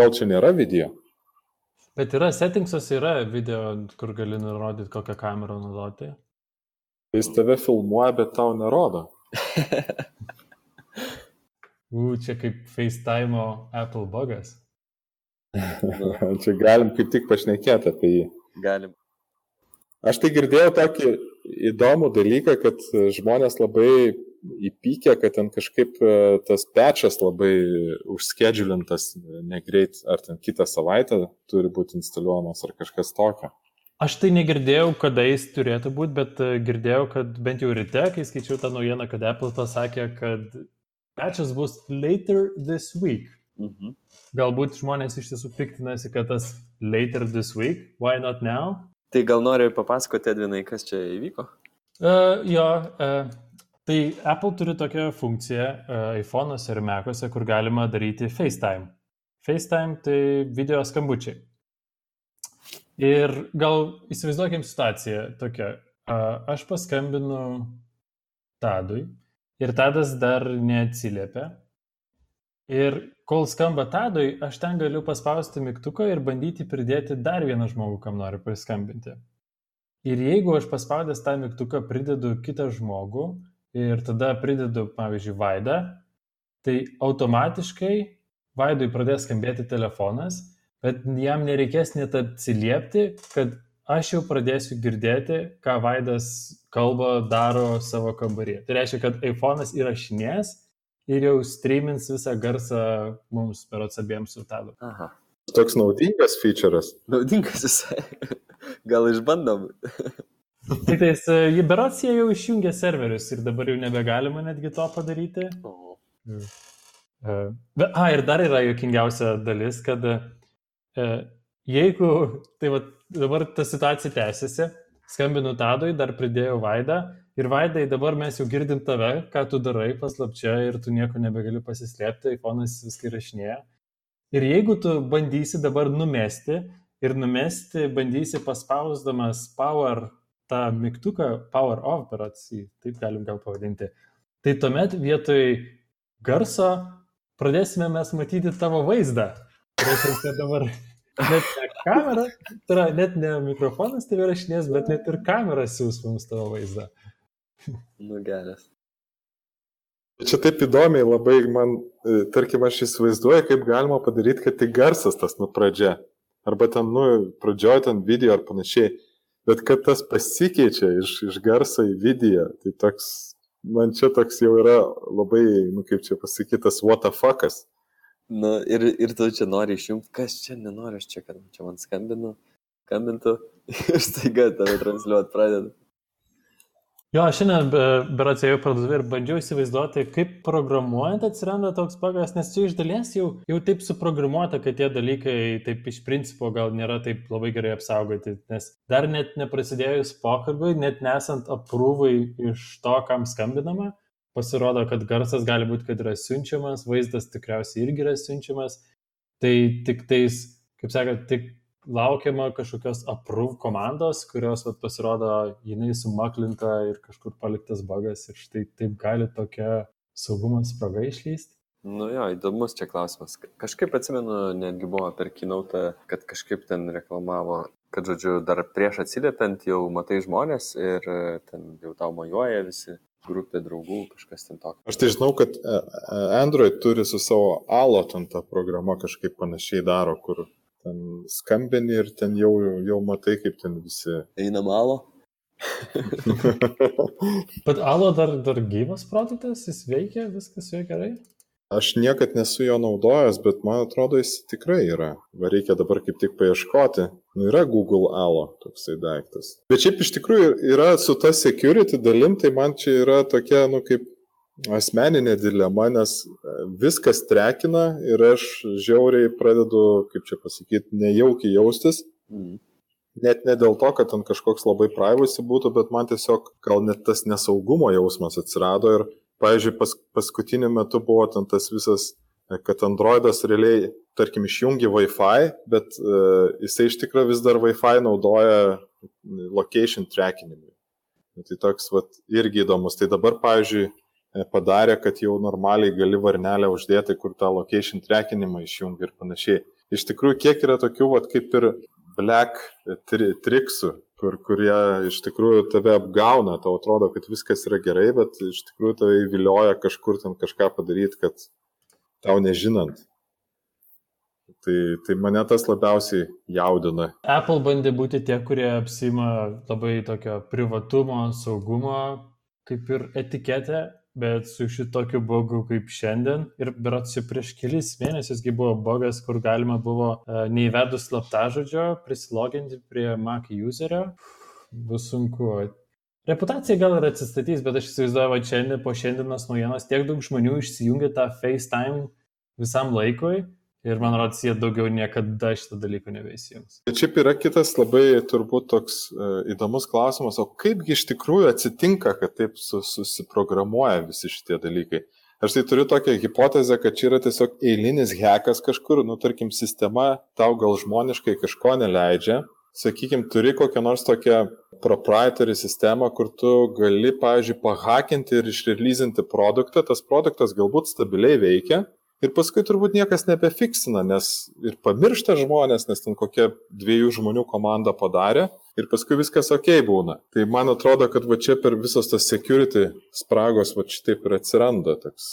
Gal čia nėra video? Bet yra settingsuose yra video, kur gali nurodyti, kokią kamerą naudoti. Jis tave filmuoja, bet tau nerodo. U, čia kaip FaceTime Apple bugas. čia galim kaip tik pašnekėti apie jį. Galim. Aš tai girdėjau tokį įdomų dalyką, kad žmonės labai įpykė, kad ten kažkaip e, tas pečias labai užskedžiulintas negreit, ar ten kitą savaitę turi būti instaliuojamas ar kažkas tokio. Aš tai negirdėjau, kada jis turėtų būti, bet e, girdėjau, kad bent jau ryte, kai skaičiau tą naujieną, kad Apple pasakė, kad patchas bus later this week. Mhm. Galbūt žmonės iš tiesų piktinasi, kad tas later this week, why not now? Tai gal nori papasakoti, Edvinai, kas čia įvyko? Uh, jo, uh, Tai Apple turi tokią funkciją uh, iPhone'uose ir Mac'uose, kur galima daryti FaceTime. FaceTime tai video skambučiai. Ir gal įsivaizduokim situaciją tokią. Aš paskambinu Tadui ir Tadas dar neatsiliepia. Ir kol skamba Tadui, aš ten galiu paspausti mygtuką ir bandyti pridėti dar vieną žmogų, kam noriu paskambinti. Ir jeigu aš paspaudęs tą mygtuką pridedu kitą žmogų, ir tada pridedu, pavyzdžiui, Vaidą, tai automatiškai Vaidui pradės skambėti telefonas, bet jam nereikės net atsiliepti, kad aš jau pradėsiu girdėti, ką Vaidas kalba, daro savo kambaryje. Tai reiškia, kad iPhone'as įrašinės ir jau streamins visą garsą mums per atsabiems su tadu. Aha. Toks naudingas feature'as. Naudingas visai. Gal išbandom. Tik tais, e, jį berots jie jau išjungė serverius ir dabar jau nebegalima netgi to padaryti. O. Uh, a, ir dar yra jokingiausia dalis, kad uh, jeigu, tai va, dabar ta situacija tęsiasi, skambinu Tadui, dar pridėjau Vaidą ir Vaidai dabar mes jau girdim tave, ką tu darai paslapčia ir tu nieko nebegali pasislėpti, iPhone'as viską įrašinėja. Ir jeigu tu bandysi dabar numesti ir numesti, bandysi paspausdamas power tą mygtuką Power Off, berots jį, taip galim gal pavadinti, tai tuomet vietoj garso pradėsime mes matyti tavo vaizdą. Reiškia, kad dabar net ne kamera, tai yra net ne mikrofonas tave rašinės, bet net ir kamera siūs mums tavo vaizdą. Nu geras. Čia taip įdomiai labai man, e, tarkim, aš įsivaizduoju, kaip galima padaryti, kad tik garsas tas, nu, pradžia. Arba ten, nu, pradžioje ten video ar panašiai bet kad tas pasikeičia iš, iš garso į video, tai toks, man čia toks jau yra labai, nu kaip čia pasakytas, what the fuckas. Nu, ir, ir tu čia nori išjungti, kas čia nenori, aš čia, kad čia man skambinu, skambintų ir staiga tave transliuot pradeda. Jo, aš šiandien berots ėjau parduotuvę ir bandžiau įsivaizduoti, kaip programuojant atsiranda toks bagas, nes čia iš dalies jau, jau taip suprogramuota, kad tie dalykai taip iš principo gal nėra taip labai gerai apsaugoti, nes dar net neprasidėjus pokalbiui, net nesant aprūvai iš to, kam skambinama, pasirodo, kad garsas gali būti, kad yra siunčiamas, vaizdas tikriausiai irgi yra siunčiamas, tai tik tais, kaip sakot, tik laukiama kažkokios approve komandos, kurios vat, pasirodo, jinai sumaklinta ir kažkur paliktas bagas ir štai taip gali tokia saugumo spraga išlysti. Nu jo, įdomus čia klausimas. Kažkaip atsimenu, netgi buvo per kinautą, kad kažkaip ten reklamavo, kad, žodžiu, dar prieš atsiliepiant jau matai žmonės ir ten jau tau mojuoja visi grupė draugų, kažkas ten tokio. Aš tai žinau, kad e, e, Android turi su savo Alo ten tą programą kažkaip panašiai daro, kur ten skambini ir ten jau, jau matai, kaip ten visi. Eina malo. Bet alo dar, dar gyvas produktas, jis veikia, viskas veikia gerai? Aš niekad nesu jo naudojęs, bet man atrodo, jis tikrai yra. Va reikia dabar kaip tik paieškoti. Nu, yra Google Alo toksai daiktas. Bet šiaip iš tikrųjų yra su ta security dalim, tai man čia yra tokia, nu, kaip asmeninė dilema, nes e, viskas trekina ir aš žiauriai pradedu, kaip čia pasakyti, nejaukiai jaustis. Mm. Net ne dėl to, kad ten kažkoks labai privacy būtų, bet man tiesiog gal net tas nesaugumo jausmas atsirado ir, pavyzdžiui, pas, paskutiniu metu buvo ten tas visas, e, kad Androidas realiai, tarkim, išjungi Wi-Fi, bet uh, jisai iš tikrųjų vis dar Wi-Fi naudoja location trackinimui. Tai toks, vat, irgi įdomus. Tai dabar, pavyzdžiui, padarė, kad jau normaliai gali varnelę uždėti, kur tą location trackinimą išjungi ir panašiai. iš tikrųjų kiek yra tokių, vat, kaip ir black tri triksų, kur, kurie iš tikrųjų tave apgauna, tau atrodo, kad viskas yra gerai, bet iš tikrųjų tave įvilioja kažkur ten kažką padaryti, kad tau nežinant. Tai, tai mane tas labiausiai jaudina. Apple bandė būti tie, kurie apsima labai tokio privatumo, saugumo, kaip ir etiketę, bet su šitokiu bugu kaip šiandien ir berots jau prieš kelis mėnesiusgi buvo bugas, kur galima buvo uh, neįvedus slaptažodžio prisiloginti prie Mac userio. Bus sunku. Reputacija gal ir atsistatys, bet aš įsivaizduoju, kad šiandien po šiandienos naujienos tiek daug žmonių išsijungia tą FaceTime visam laikui, Ir man rodos, jie daugiau niekada šitą dalyką nebeįsijungs. Bet šiaip yra kitas labai turbūt toks uh, įdomus klausimas, o kaipgi iš tikrųjų atsitinka, kad taip susiprogramuoja visi šitie dalykai. Aš tai turiu tokią hipotezę, kad čia yra tiesiog eilinis hekas kažkur, nu tarkim, sistema tau gal žmoniškai kažko neleidžia. Sakykime, turi kokią nors tokią proprietary sistemą, kur tu gali, pavyzdžiui, pahakinti ir išreleasinti produktą, tas produktas galbūt stabiliai veikia, Ir paskui turbūt niekas nebefiksina, nes ir pamiršta žmonės, nes ten kokia dviejų žmonių komanda padarė ir paskui viskas ok būna. Tai man atrodo, kad va čia per visas tas security spragos va šitaip ir atsiranda toks.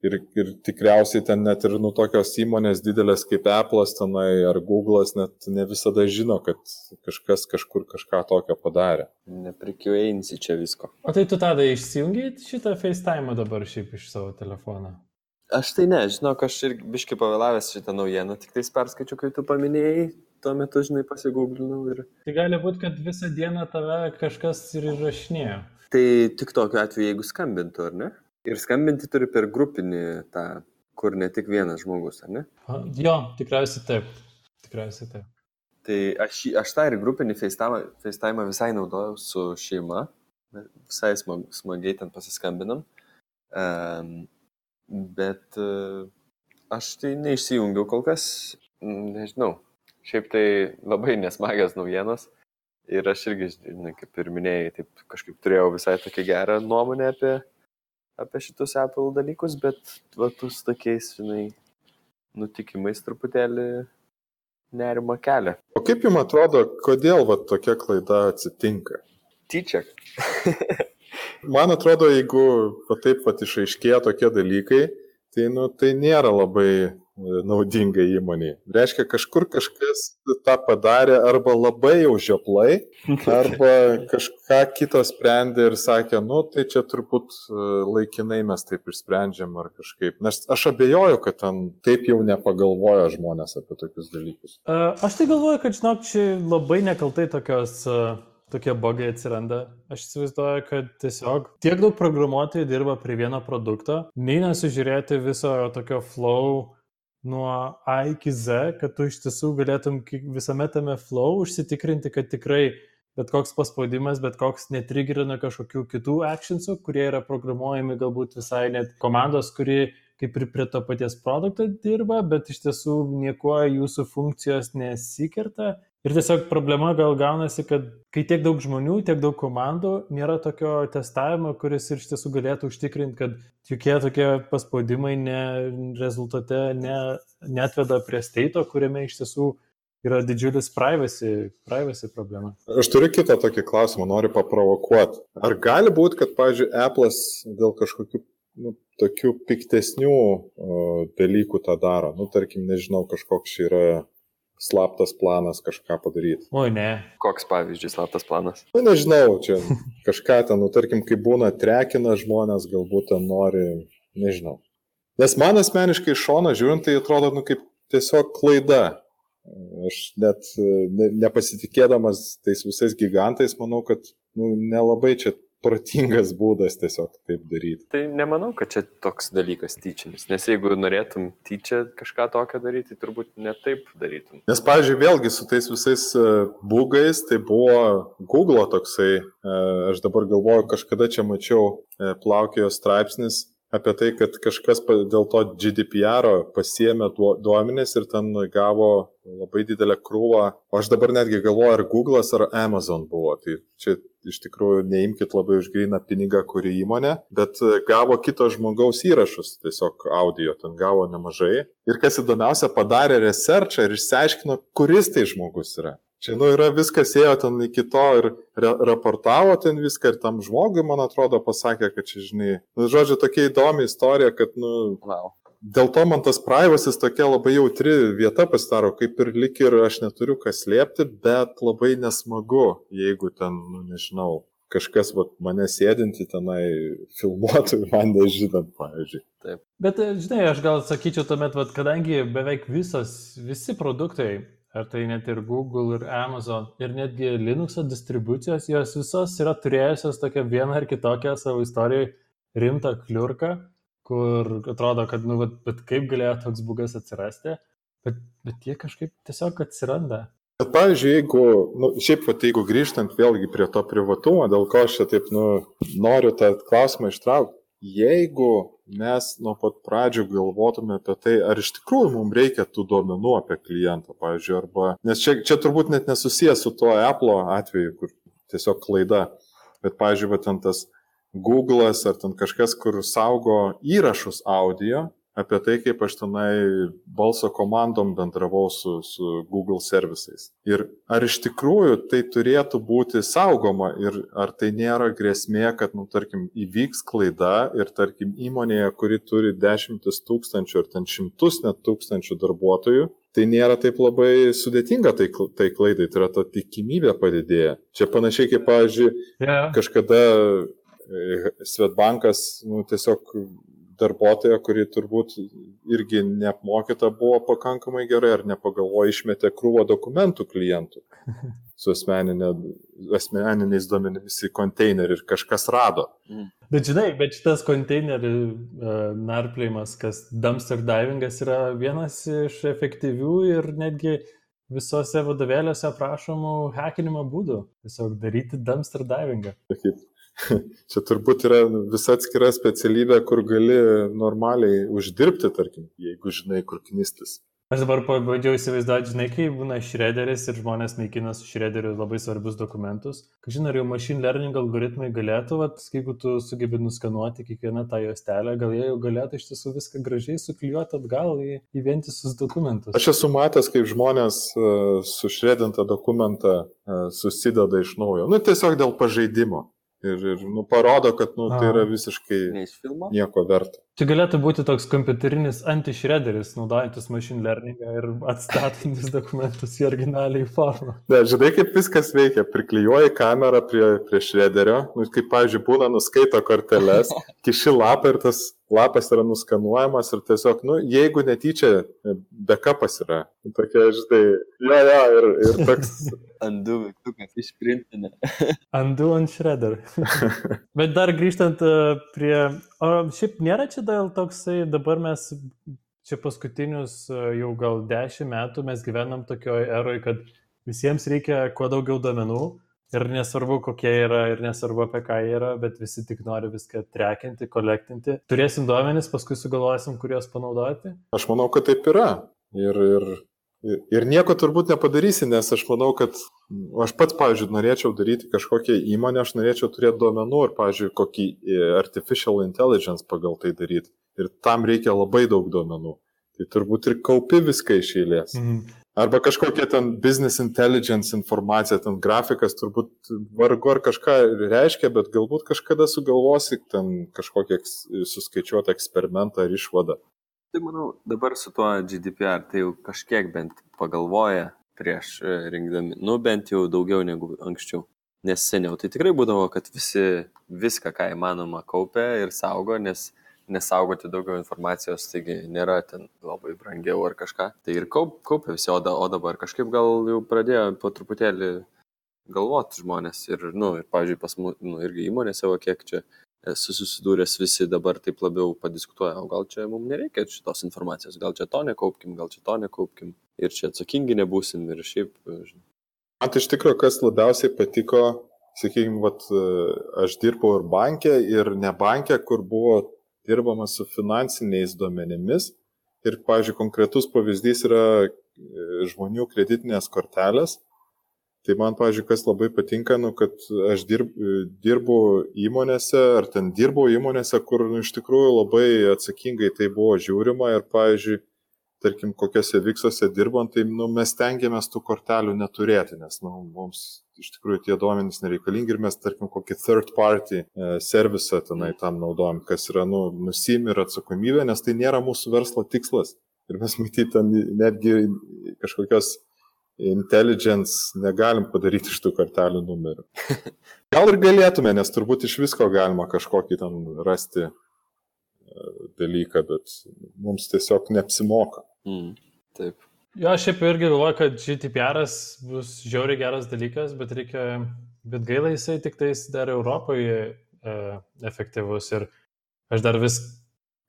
Ir, ir tikriausiai ten net ir nu tokios įmonės didelės kaip Apple'as tenai ar Google'as net ne visada žino, kad kažkas kažkur kažką tokio padarė. Neprikiuojinsi čia visko. O tai tu tada išsijungi šitą FaceTime dabar šiaip iš savo telefono? Aš tai ne, žinok, aš ir biškai pavėlavęs šitą naujieną, tik tais perskaičiu, kai tu paminėjai, tuo metu, žinai, pasigūglinau ir... Tai gali būti, kad visą dieną tave kažkas ir įrašinėjo. Tai tik tokiu atveju, jeigu skambintų, ar ne? Ir skambinti turi per grupinį tą, kur ne tik vienas žmogus, ar ne? Jo, tikriausiai taip. Tikriausiai taip. Tai aš, aš tą ir grupinį FaceTime, FaceTime visai naudojau su šeima. Visai smag, smagiai ten pasiskambinam. Um, bet uh, aš tai neišsijungiau kol kas. Nežinau. Šiaip tai labai nesmagios naujienos. Ir aš irgi, žinai, kaip ir minėjai, taip kažkaip turėjau visai tokią gerą nuomonę apie apie šitus Apple dalykus, bet va, tu su tokiais, žinai, nutikimais truputėlį nerima kelia. O kaip jums atrodo, kodėl va, tokia klaida atsitinka? Tyčia. Man atrodo, jeigu va, taip pat išaiškėja tokie dalykai, tai, nu, tai nėra labai naudinga įmoniai. Reiškia, kažkur kažkas tą padarė arba labai jau žioplai, arba kažką kito sprendė ir sakė, nu tai čia turbūt e, laikinai mes taip išsprendžiam ar kažkaip. Nes aš abejoju, kad ten taip jau nepagalvoja žmonės apie tokius dalykus. Aš tai galvoju, kad žinok, čia labai nekaltai tokios tokie bogai atsiranda. Aš įsivaizduoju, kad tiesiog tiek daug programuotojų dirba prie vieno produkto, nei nesužiūrėti viso tokio flow nuo A iki Z, kad tu iš tiesų galėtum visame tame flow užsitikrinti, kad tikrai bet koks paspaudimas, bet koks netrigerina kažkokių kitų actionsų, kurie yra programuojami galbūt visai net komandos, kuri kaip ir prie to paties produkto dirba, bet iš tiesų niekuo jūsų funkcijos nesikerta Ir tiesiog problema gal gaunasi, kad kai tiek daug žmonių, tiek daug komandų, nėra tokio testavimo, kuris ir iš tiesų galėtų užtikrinti, kad jokie tokie paspaudimai ne, rezultate ne, netveda prie steito, kuriame iš tiesų yra didžiulis privacy, privacy problema. Aš turiu kitą tokį klausimą, noriu paprovokuoti. Ar gali būti, kad, pavyzdžiui, Apple'as dėl kažkokių nu, tokių piktesnių o, dalykų tą daro? Nu, tarkim, nežinau, kažkoks yra slaptas planas kažką padaryti. Oi, ne. Koks pavyzdžiui slaptas planas? Na, nu, nežinau, čia kažką ten, nu, tarkim, kai būna trekina žmonės, galbūt ten nori, nežinau. Nes man asmeniškai iš šono žiūrint, tai atrodo, nu, kaip tiesiog klaida. Aš net ne, nepasitikėdamas tais visais gigantais, manau, kad nu, nelabai čia protingas būdas tiesiog taip daryti. Tai nemanau, kad čia toks dalykas tyčinis, nes jeigu norėtum tyčia kažką tokio daryti, turbūt netaip darytum. Nes, pavyzdžiui, vėlgi su tais visais e, būgais, tai buvo Google toksai, e, aš dabar galvoju, kažkada čia mačiau e, plaukėjo straipsnis, apie tai, kad kažkas dėl to GDPR pasiemė duomenės ir ten gavo labai didelę krūvą. O aš dabar netgi galvoju, ar Google'as ar Amazon buvo. Tai čia iš tikrųjų neimkite labai už gryną pinigą, kuri įmonė, bet gavo kito žmogaus įrašus, tiesiog audio ten gavo nemažai. Ir kas įdomiausia, padarė researchą ir išsiaiškino, kuris tai žmogus yra. Čia, nu, yra viskas ėjo ten iki to ir re raportavo ten viską ir tam žmogui, man atrodo, pasakė, kad čia, žinai, nu, žodžiu, tokia įdomi istorija, kad, nu, Wow. dėl to man tas privasis tokia labai jautri vieta pasidaro, kaip ir lik ir aš neturiu kas slėpti, bet labai nesmagu, jeigu ten, nu, nežinau, kažkas vat, mane sėdinti tenai filmuotų ir man nežinant, pavyzdžiui. Bet, e, žinai, aš gal sakyčiau tuomet, vat, kadangi beveik visos, visi produktai, ar tai net ir Google, ir Amazon, ir netgi Linuxo distribucijos, jos visos yra turėjusios tokią vieną ar kitokią savo istorijoje rimtą kliurką, kur atrodo, kad, nu, vat, bet kaip galėjo toks bugas atsirasti, bet, bet jie kažkaip tiesiog atsiranda. Bet, pavyzdžiui, jeigu, nu, šiaip, vat, jeigu grįžtant vėlgi prie to privatumo, dėl ko aš čia taip, nu, noriu tą klausimą ištraukti, jeigu mes nuo pat pradžių galvotume apie tai, ar iš tikrųjų mums reikia tų duomenų apie klientą, pavyzdžiui, arba, nes čia, čia turbūt net nesusijęs su tuo Apple atveju, kur tiesiog klaida, bet, pavyzdžiui, va, ten tas Google'as ar ten kažkas, kur saugo įrašus audio, apie tai, kaip aš tenai balso komandom bendravau su, su Google servisais. Ir ar iš tikrųjų tai turėtų būti saugoma ir ar tai nėra grėsmė, kad, nu, tarkim, įvyks klaida ir, tarkim, įmonėje, kuri turi dešimtis tūkstančių ar ten šimtus net tūkstančių darbuotojų, tai nėra taip labai sudėtinga tai, tai klaidai, tai yra ta tikimybė padidėja. Čia panašiai kaip, pavyzdžiui, Yeah. kažkada e, Svetbankas nu, tiesiog darbuotoja, kuri turbūt irgi neapmokyta buvo pakankamai gerai ar nepagalvojo išmetė krūvą dokumentų klientų su asmeninė, asmeniniais duomenimis į konteinerį ir kažkas rado. Bet žinai, bet šitas konteinerių uh, narplėjimas, kas dumpster divingas yra vienas iš efektyvių ir netgi visose vadovėliuose aprašomų hekinimo būdų. Tiesiog daryti dumpster divingą. Sakyt, Čia turbūt yra visa atskira specialybė, kur gali normaliai uždirbti, tarkim, jeigu žinai, kur knistis. Aš dabar pabandžiau įsivaizduoti, žinai, kai būna šrederis ir žmonės naikina su šrederiu labai svarbius dokumentus. Kažin, ar jau machine learning algoritmai galėtų, vat, jeigu tu sugebi nuskanuoti kiekvieną tą juostelę, gal jie jau galėtų iš tiesų viską gražiai suklijuoti atgal į, į vientisus dokumentus. Aš esu matęs, kaip žmonės uh, sušredintą dokumentą uh, susideda iš naujo. Nu, tiesiog dėl pažeidimo. Ir, ir nu, parodo, kad nu, tai yra visiškai Ne iš filmo? nieko verta. Čia galėtų būti toks kompiuterinis anti-shredderis, naudojantis machine learningą ir atstatantis dokumentus į originaliai formą. Ne, žinai, kaip viskas veikia. Priklijuoji kamerą prie, prie šrederio, nu, kaip, pavyzdžiui, būna nuskaito korteles, kiši lapą ir tas lapas yra nuskanuojamas ir tiesiog, nu, jeigu netyčia backupas yra, nu, tokia, žinai, jo, jo, ir, ir toks, Andu mygtukas išprintinė. Undo ant shredder. Bet dar grįžtant e, prie... O šiaip nėra čia dėl toksai, dabar mes čia paskutinius e, jau gal dešimt metų mes gyvenam tokioje eroje, kad visiems reikia kuo daugiau domenų ir nesvarbu kokie yra ir nesvarbu apie ką yra, bet visi tik nori viską trekinti, kolektinti. Turėsim duomenis, paskui sugalvosim, kur juos panaudoti. aš manau, kad taip yra. Ir, ir, ir nieko turbūt nepadarysi, nes aš manau, kad aš pats, pavyzdžiui, norėčiau daryti kažkokią įmonę, aš norėčiau turėti duomenų ir, pavyzdžiui, kokį e, artificial intelligence pagal tai daryti. Ir tam reikia labai daug duomenų. Tai turbūt ir kaupi viską iš eilės. Mhm. Arba kažkokia ten business intelligence informacija, ten grafikas turbūt vargu ar kažką reiškia, bet galbūt kažkada sugalvosi ten kažkokią eks- suskaičiuotą eksperimentą ar išvadą. Tai manau, dabar su tuo GDPR tai jau kažkiek bent pagalvoja prieš e, rinkdami, nu bent jau daugiau negu anksčiau. Nes seniau tai tikrai būdavo, kad visi viską, ką įmanoma, kaupia ir saugo, nes nesaugoti daugiau informacijos, taigi nėra ten labai brangiau ar kažką. Tai ir kaup, kaupia visi, o, da, o dabar kažkaip gal jau pradėjo po truputėlį galvoti žmonės. Ir, nu, ir pavyzdžiui, pas mus, nu, irgi įmonėse, o kiek čia esu susidūręs, visi dabar taip labiau padiskutuoja, o gal čia mums nereikia šitos informacijos, gal čia to nekaupkim, gal čia to nekaupkim. Ir čia atsakingi nebūsim ir šiaip, žinai. Man iš tikrųjų, kas labiausiai patiko, sakykime, vat, aš dirbau ir bankė, ir ne bankė, kur buvo dirbama su finansiniais duomenimis. Ir, pavyzdžiui, konkretus pavyzdys yra e, žmonių kreditinės kortelės. Tai man, pavyzdžiui, kas labai patinka, nu, kad aš dirb, dirbu įmonėse, ar ten dirbau įmonėse, kur nu, iš tikrųjų labai atsakingai tai buvo žiūrima ir, pavyzdžiui, tarkim, kokiuose viksuose dirbant, tai nu, mes tengiamės tų kortelių neturėti, nes nu, mums iš tikrųjų tie duomenys nereikalingi ir mes, tarkim, kokį third party e, servisą tenai tam naudojam, kas yra nu, nusim ir atsakomybė, nes tai nėra mūsų verslo tikslas. Ir mes matyti ten netgi kažkokios intelligence negalim padaryti iš tų kortelių numerių. Gal ir galėtume, nes turbūt iš visko galima kažkokį ten rasti e, dalyką, bet mums tiesiog neapsimoka. Mm, taip. Jo, aš šiaip irgi galvoju, kad GDPR bus žiauriai geras dalykas, bet reikia, bet gaila jisai tik tais dar Europoje e, efektyvus ir aš dar vis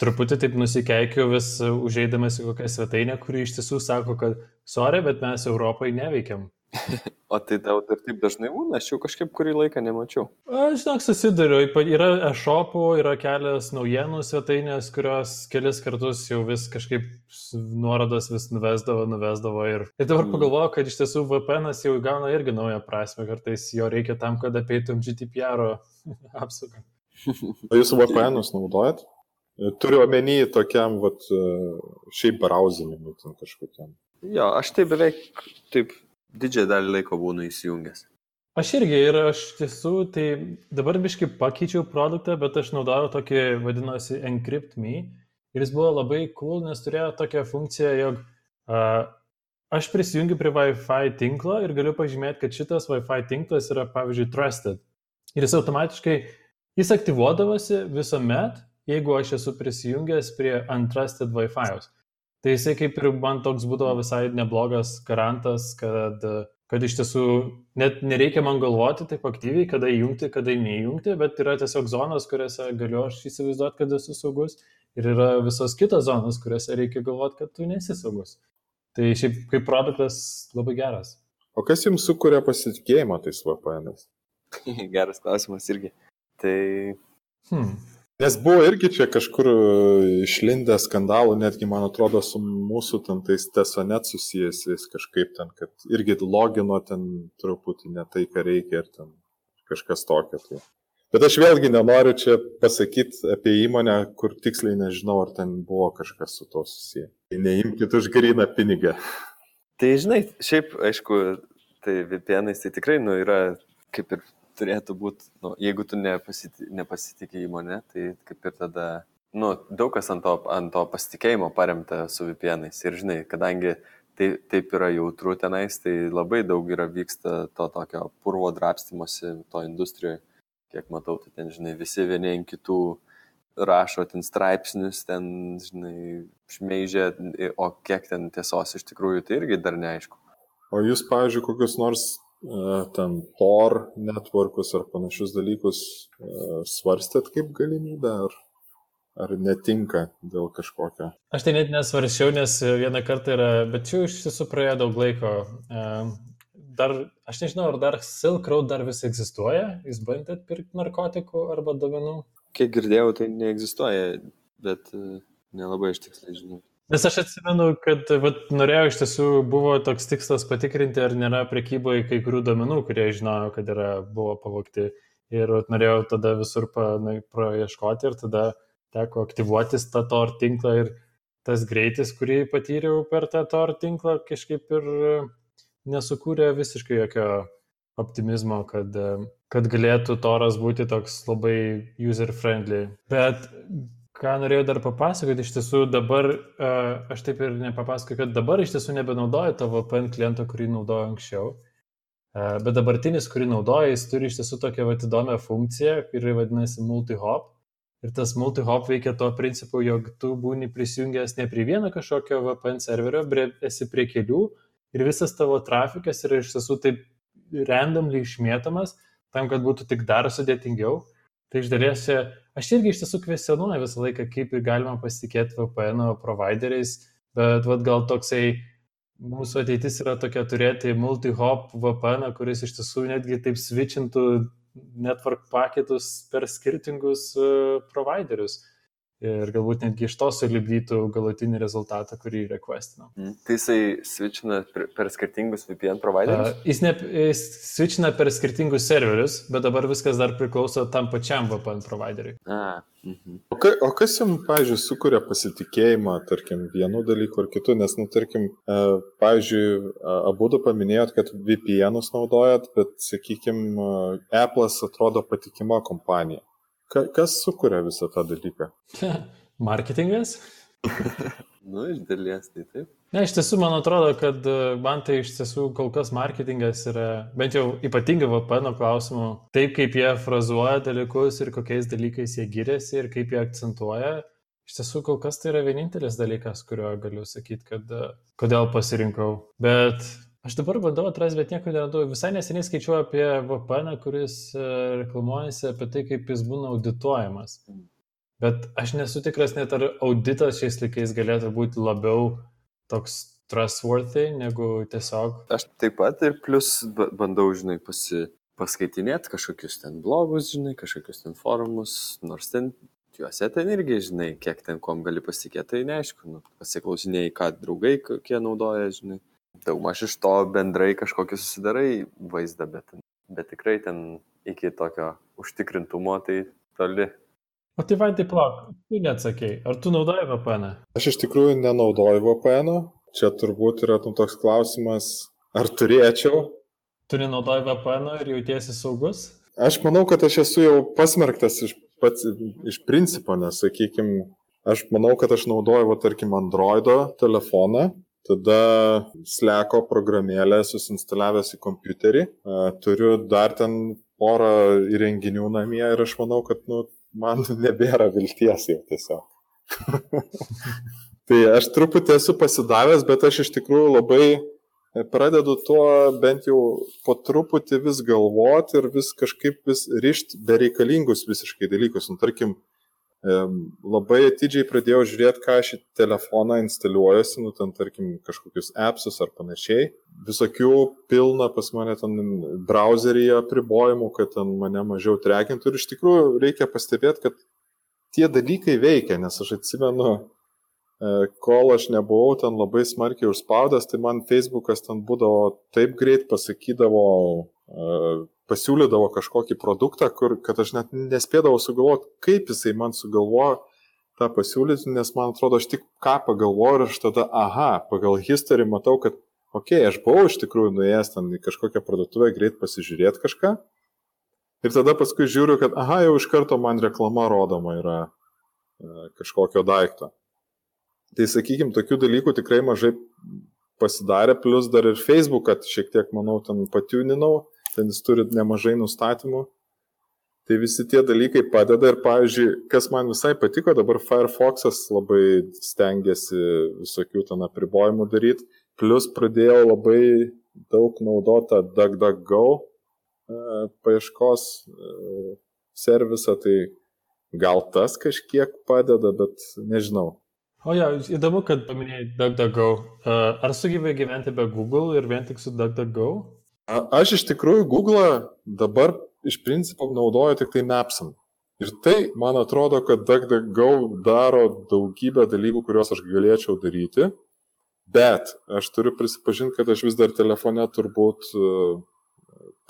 truputį taip nusikeikiu vis užeidamas į kokią svetainę, kuri iš tiesų sako, kad sorry, bet mes Europai neveikiam. O tai tau ir taip dažnai būna, aš jau kažkaip kurį laiką nemačiau. Aš žinok, susiduriu, yra e-shopų, yra kelios naujienų svetainės, kurios kelis kartus jau vis kažkaip nuorodas vis nuvesdavo, nuvesdavo ir, ir dabar mm. pagalvoju, kad iš tiesų VPN jau įgauna irgi naują prasme, kartais jo reikia tam, kad apeitum GDPR apsaugą. O jūs VPN naudojat? Turiu omeny tokiam, vat, šiaip browsingui kažkokiam. Jo, aš tai beveik taip didžiąją dalį laiko būnu įsijungęs. Aš irgi ir aš tiesų, tai dabar biškai pakeičiau produktą, bet aš naudojau tokį vadinosi Encrypt Me ir jis buvo labai cool, nes turėjo tokią funkciją, jog uh, aš prisijungiu prie Wi-Fi tinklo ir galiu pažymėti, kad šitas Wi-Fi tinklas yra, pavyzdžiui, trusted. Ir jis automatiškai, jis aktyvuodavosi visuomet, jeigu aš esu prisijungęs prie untrusted Wi-Fi'aus. Tai jisai kaip ir man toks būdavo visai neblogas garantas, kad, kad iš tiesų net nereikia man galvoti taip aktyviai, kada įjungti, kada neįjungti, bet yra tiesiog zonos, kuriuose galiu aš įsivaizduoti, kad esu saugus ir yra visos kitos zonos, kuriuose reikia galvoti, kad tu nesi saugus. Tai šiaip kaip produktas labai geras. O kas jums sukuria pasitikėjimą tais VPN? Geras klausimas irgi. Tai Hmm. Nes buvo irgi čia kažkur e, išlindę skandalų, netgi man atrodo su mūsų ten tais tesonet susijęs kažkaip ten, kad irgi logino ten truputį ne tai, ką reikia ir ten kažkas tokio. Tai. Bet aš vėlgi nenoriu čia pasakyti apie įmonę, kur tiksliai nežinau, ar ten buvo kažkas su to susiję. Tai neimkite už gryną pinigą. Tai žinai, šiaip, aišku, tai VPNais tai tikrai nu, yra kaip ir turėtų būti, nu, jeigu tu nepasiti, nepasitikė įmonė, tai kaip ir tada, nu, daug kas ant to, ant to pasitikėjimo paremta su VPNais. Ir žinai, kadangi tai, taip yra jautru tenais, tai labai daug yra vyksta to tokio purvo drapstymosi to industrijoje. Kiek matau, tai ten, žinai, visi vieni ant kitų rašo ten straipsnius, ten, žinai, šmeižia, o kiek ten tiesos iš tikrųjų, tai irgi dar neaišku. O jūs, pavyzdžiui, kokius nors ten Tor networkus ar panašius dalykus svarstėt kaip galimybę, ar, ar netinka dėl kažkokio? Aš tai net nesvaršiau, nes vieną kartą yra, bet čia iš tiesų praėjo daug laiko. Dar, aš nežinau, ar dar Silk Road dar vis egzistuoja, jūs bandėt pirkti narkotikų arba domenų? Kiek girdėjau, tai neegzistuoja, bet nelabai aš tiksliai žinau. Nes aš atsimenu, kad vat, norėjau iš tiesų, buvo toks tikslas patikrinti, ar nėra prekyboje kai kurių domenų, kurie žinojo, kad yra, buvo pavokti. Ir vat, norėjau tada visur pa, na, praieškoti ir tada teko aktyvuotis tą TOR tinklą ir tas greitis, kurį patyriau per tą TOR tinklą, kažkaip ir nesukūrė visiškai jokio optimizmo, kad, kad galėtų toras būti toks labai user-friendly. Bet ką norėjau dar papasakoti, iš tiesų dabar, aš taip ir nepapasakoju, kad dabar iš tiesų nebenaudoju to VPN kliento, kurį naudoju anksčiau, bet dabartinis, kurį naudoju, jis turi iš tiesų tokią vat, įdomią funkciją, kuri vadinasi multi-hop. Ir tas multi-hop veikia tuo principu, jog tu būni prisijungęs ne prie vieno kažkokio VPN serverio, bet esi prie kelių ir visas tavo trafikas yra iš tiesų taip randomly išmėtomas, tam, kad būtų tik dar sudėtingiau. Tai iš dalies čia, aš irgi iš tiesų kvestionuoju visą laiką, kaip galima pasitikėti VPN provideriais, bet vad gal toksai mūsų ateitis yra tokia turėti multi-hop VPN, kuris iš tiesų netgi taip switchintų network paketus per skirtingus uh, providerius. Ir galbūt netgi iš to sulibdytų galutinį rezultatą, kurį requestinau. Mm. Tai jisai switchina per, skirtingus VPN providerius? Uh, jis, ne, jis switchina per skirtingus serverius, bet dabar viskas dar priklauso tam pačiam VPN provideriui. A, mhm. O, ka, o kas jums, pavyzdžiui, sukuria pasitikėjimą, tarkim, vienu dalyku ar kitu, nes, nu, tarkim, pavyzdžiui, abu du paminėjot, kad VPN'us naudojat, bet, sakykime, Apple'as atrodo patikima kompanija. Ka, kas sukuria visą tą dalyką? Marketingas? nu, iš dalies tai taip. Ne, iš tiesų, man atrodo, kad e, man tai iš tiesų kol kas marketingas yra, bent jau ypatingai VPN klausimu, taip kaip jie frazuoja dalykus ir kokiais dalykais jie giriasi ir kaip jie akcentuoja. Iš tiesų, kol kas tai yra vienintelis dalykas, kurio galiu sakyti, kad e, kodėl pasirinkau. Bet Aš dabar bandau atrasti, bet nieko neradau. Visai neseniai skaičiuoju apie VPN, kuris e, reklamuojasi apie tai, kaip jis būna audituojamas. Bet aš nesu tikras net ar auditas šiais laikais galėtų būti labiau toks trustworthy negu tiesiog. Aš taip pat ir plus bandau, žinai, pasi, paskaitinėti kažkokius ten blogus, žinai, kažkokius ten forumus, nors ten juose ten irgi, žinai, kiek ten kom gali pasitikėti, tai neaišku, nu, pasiklausinėjai, ką draugai kokie naudoja, žinai daugmaž iš to bendrai kažkokį susidarai vaizdą, bet, bet tikrai ten iki tokio užtikrintumo tai toli. O tai vaidai plauk, tu neatsakėjai, ar tu naudoji VPN? -ą? Aš iš tikrųjų nenaudoju VPN, -o. čia turbūt yra nu, toks klausimas, ar turėčiau. Tu nenaudoji VPN ir jautiesi saugus? Aš manau, kad aš esu jau pasmerktas iš, pats, iš principo, nes, sakykime, aš manau, kad aš naudoju, va, tarkim, Androido telefoną Tada Sleko programėlę susinstaliavęs į kompiuterį. Turiu dar ten porą įrenginių namie ir aš manau, kad nu, man nebėra vilties jau tiesiog. tai aš truputį esu pasidavęs, bet aš iš tikrųjų labai pradedu tuo bent jau po truputį vis galvoti ir vis kažkaip vis ryšti bereikalingus visiškai dalykus. Nu, tarkim, labai atidžiai pradėjau žiūrėti, ką aš į telefoną instaliuojuosi, nu ten tarkim kažkokius appsus ar panašiai. Visokių pilna pas mane ten browseryje apribojimų, kad ten mane mažiau trekintų ir iš tikrųjų reikia pastebėti, kad tie dalykai veikia, nes aš atsimenu, e, kol aš nebuvau ten labai smarkiai užspaudęs, tai man Facebookas ten būdavo taip greit pasakydavo e, pasiūlydavo kažkokį produktą, kur, kad aš net nespėdavau sugalvoti, kaip jisai man sugalvojo tą pasiūlyti, nes man atrodo, aš tik ką pagalvoju ir aš tada, aha, pagal history matau, kad, okei, okay, aš buvau iš tikrųjų nuėjęs ten į kažkokią parduotuvę greit pasižiūrėti kažką. Ir tada paskui žiūriu, kad, aha, jau iš karto man reklama rodoma yra e, kažkokio daikto. Tai sakykime, tokių dalykų tikrai mažai pasidarė, plus dar ir Facebooką šiek tiek, manau, ten patiuninau ten jis turi nemažai nustatymų. Tai visi tie dalykai padeda ir, pavyzdžiui, kas man visai patiko, dabar Firefox'as labai stengiasi visokių ten apribojimų daryti, plus pradėjau labai daug naudotą DuckDuckGo e, paieškos e, servisą, tai gal tas kažkiek padeda, bet nežinau. O jo, įdomu, kad paminėjai DuckDuckGo. E, ar sugyvai gyventi be Google ir vien tik su DuckDuckGo? Aš iš tikrųjų Google dabar iš principo naudoju tik tai Mapsam. Ir tai, man atrodo, kad DuckDuckGo daro daugybę dalykų, kuriuos aš galėčiau daryti, bet aš turiu prisipažinti, kad aš vis dar telefone turbūt e,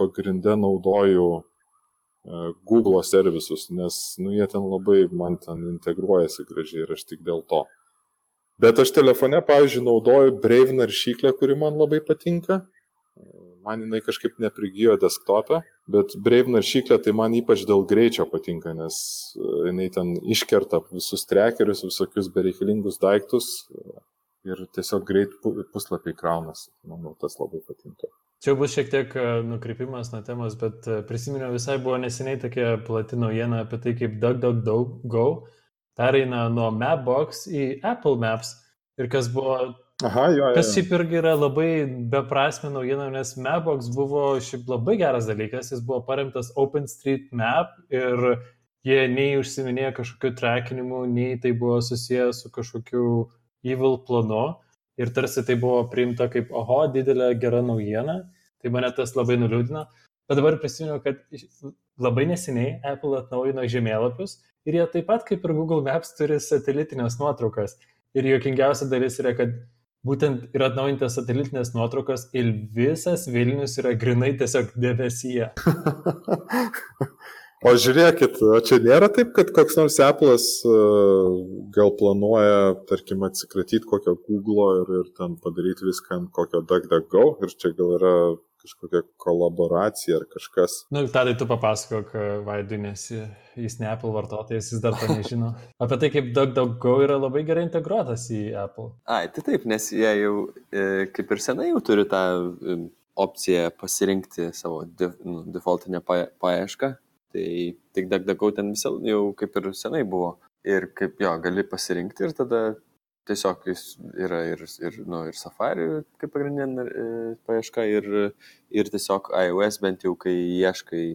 pagrindę naudoju e, Google servisus, nes nu, jie ten labai man ten integruojasi gražiai ir aš tik dėl to. Bet aš telefone, pavyzdžiui, naudoju Brave naršyklę, kuri man labai patinka man jinai kažkaip neprigijo desktopę, bet Brave naršyklė tai man ypač dėl greičio patinka, nes e, jinai ten iškerta visus trekerius, visokius bereikalingus daiktus e, ir tiesiog greit puslapiai kraunasi. Manau, tas labai patinka. Čia bus šiek tiek e, nukrypimas nuo temos, bet prisiminiau visai buvo neseniai tokia plati naujiena apie tai, kaip DuckDuckGo pereina nuo Mapbox į Apple Maps ir kas buvo Aha, jo, jo. Kas šiaip irgi yra labai beprasme naujiena, nes Mapbox buvo šiaip labai geras dalykas, jis buvo paremtas OpenStreetMap ir jie nei užsiminėjo kažkokiu trekinimu, nei tai buvo susijęs su kažkokiu evil planu ir tarsi tai buvo priimta kaip, oho, didelė gera naujiena, tai mane tas labai nuliūdina. Bet dabar prisimenu, kad labai neseniai Apple atnaujino žemėlapius ir jie taip pat kaip ir Google Maps turi satelitinės nuotraukas. Ir juokingiausia dalis yra, kad būtent yra atnaujintas satelitinės nuotraukos ir visas Vilnius yra grinai tiesiog debesyje. O žiūrėkit, čia nėra taip, kad koks nors Apple'as uh, gal planuoja, tarkim, atsikratyti kokio Google ir, ir ten padaryti viską ant kokio DuckDuckGo ir čia gal yra kažkokia kolaboracija ar kažkas. Na, nu, tadai tu papasakok Vaidui, nes jis ne Apple vartotojas, jis dar to nežino. Apie tai, kaip DuckDuckGo yra labai gerai integruotas į Apple. Ai, tai taip, nes jie jau e, kaip ir senai jau turi tą e, opciją pasirinkti savo nu, defaultinę paiešką. Tai tik DuckDuckGo ten visą jau kaip ir senai buvo. Ir kaip jo, gali pasirinkti ir tada tiesiog jis yra ir, ir, nu, ir Safari kaip pagrindinė e, paieška ir, ir tiesiog iOS bent jau, kai ieškai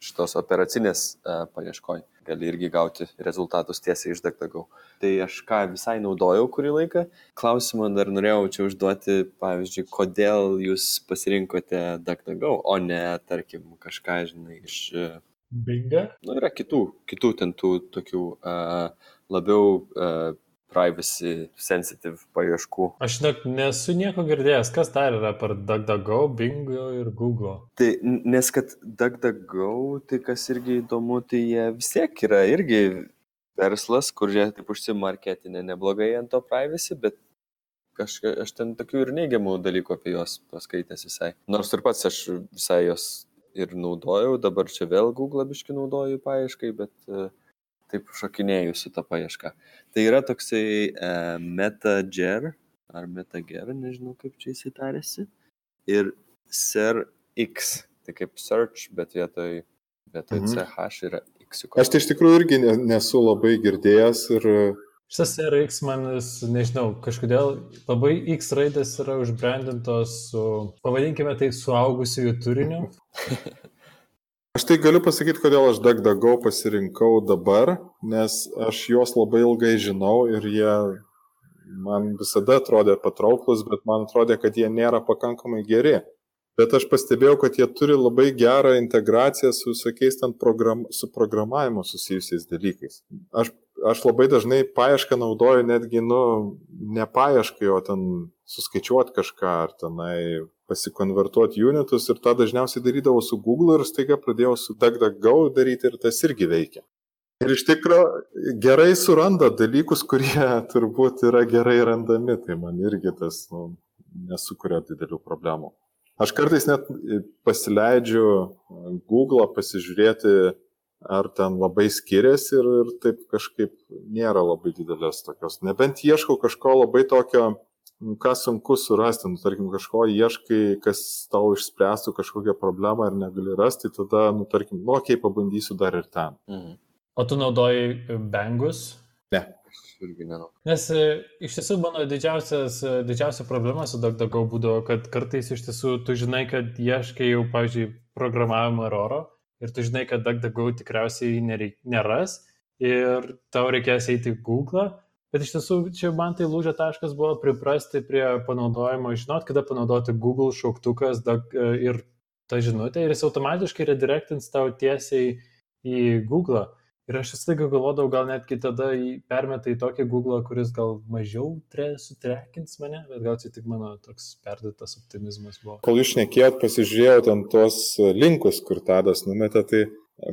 šitos operacinės uh, paieškoj, gali irgi gauti rezultatus tiesiai iš DuckDuckGo. Tai aš ką visai naudojau kurį laiką. Klausimą dar norėjau čia užduoti, pavyzdžiui, kodėl jūs pasirinkote DuckDuckGo, o ne, tarkim, kažką, žinai, iš... Uh, Binga? Nu, yra kitų, kitų ten tų tokių uh, labiau uh, privacy sensitive paieškų. Aš net nesu nieko girdėjęs, kas dar yra per DuckDuckGo, Bingo ir Google. Tai nes kad DuckDuckGo, tai kas irgi įdomu, tai jie vis tiek yra irgi verslas, kur jie taip užsimarketinė neblogai ant to privacy, bet kažka, aš ten tokių ir neigiamų dalykų apie juos paskaitęs visai. Nors ir pats aš visai juos ir naudojau, dabar čia vėl Google biški naudoju paieškai, bet uh, taip šokinėju su tą paiešką. Tai yra toksai e, MetaGer, ar MetaGer, nežinau kaip čia įsitarėsi, ir SerX, tai kaip search, bet vietoj, vietoj mhm. CH yra X. Aš tai iš tikrųjų irgi nesu labai girdėjęs ir Šitas RX man, nežinau, kažkodėl labai X raidės yra užbrandintos su, pavadinkime tai, suaugusiųjų turiniu. Aš tai galiu pasakyti, kodėl aš DuckDuckGo pasirinkau dabar, nes aš juos labai ilgai žinau ir jie man visada atrodė patrauklus, bet man atrodė, kad jie nėra pakankamai geri. Bet aš pastebėjau, kad jie turi labai gerą integraciją su visokiais ten program, su programavimu susijusiais dalykais. Aš, aš labai dažnai paiešką naudoju netgi, nu, ne paieškai, o ten suskaičiuoti kažką ar tenai pasikonvertuoti unitus ir tą dažniausiai darydavau su Google ir staiga pradėjau su DuckDuckGo daryti ir tas irgi veikia. Ir iš tikrųjų gerai suranda dalykus, kurie turbūt yra gerai randami, tai man irgi tas nu, nesukuria didelių problemų. Aš kartais net pasileidžiu Google pasižiūrėti, ar ten labai skiriasi ir, ir taip kažkaip nėra labai didelės tokios. Nebent ieškau kažko labai tokio nu, ką sunku surasti, nu, tarkim, kažko ieškai, kas tau išspręstų kažkokią problemą ir negali rasti, tada, nu, tarkim, nu, okei, okay, pabandysiu dar ir ten. Mhm. O tu naudoji e, bengus? Ne. Nes e, iš tiesų mano didžiausias, e, didžiausia problema su DuckDuckGo būdavo, kad kartais iš tiesų tu žinai, kad ieškai jau, pavyzdžiui, programavimo eroro ir tu žinai, kad DuckDuckGo tikriausiai nereik, neras ir tau reikės eiti į Google Bet iš tiesų, čia man tai lūžio taškas buvo priprasti prie panaudojimo, žinot, kada panaudoti Google šauktukas e, ir tą žinutę ir jis automatiškai redirectins tau tiesiai į Google. Ir aš visą laiką galvodavau, gal netgi tada permetai tokį Google, kuris gal mažiau tre, sutrekins mane, bet gal čia tik mano toks perdėtas optimizmas buvo. Kol jūs šnekėjot, pasižiūrėjau ten tuos linkus, kur tadas numetė, tai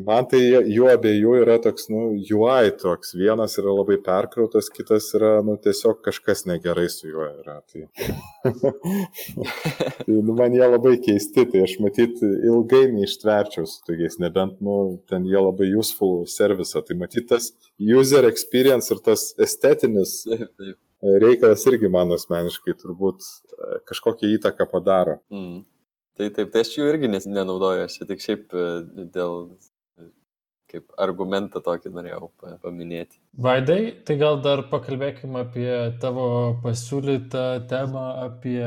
Man tai jų abiejų yra toks, nu, UI toks. Vienas yra labai perkrautas, kitas yra, nu, tiesiog kažkas negerai su juo yra. Tai, tai nu, man jie labai keisti, tai aš matyt ilgai neištverčiau su tokiais, nebent, nu, ten jie labai useful service. Tai matyt tas user experience ir tas estetinis reikalas irgi man asmeniškai turbūt e, kažkokią įtaką padaro. Mm. Tai taip, tai aš jų irgi nenaudoju, aš tik šiaip e, dėl kaip argumentą tokį norėjau paminėti. Vaidai, tai gal dar pakalbėkime apie tavo pasiūlytą temą apie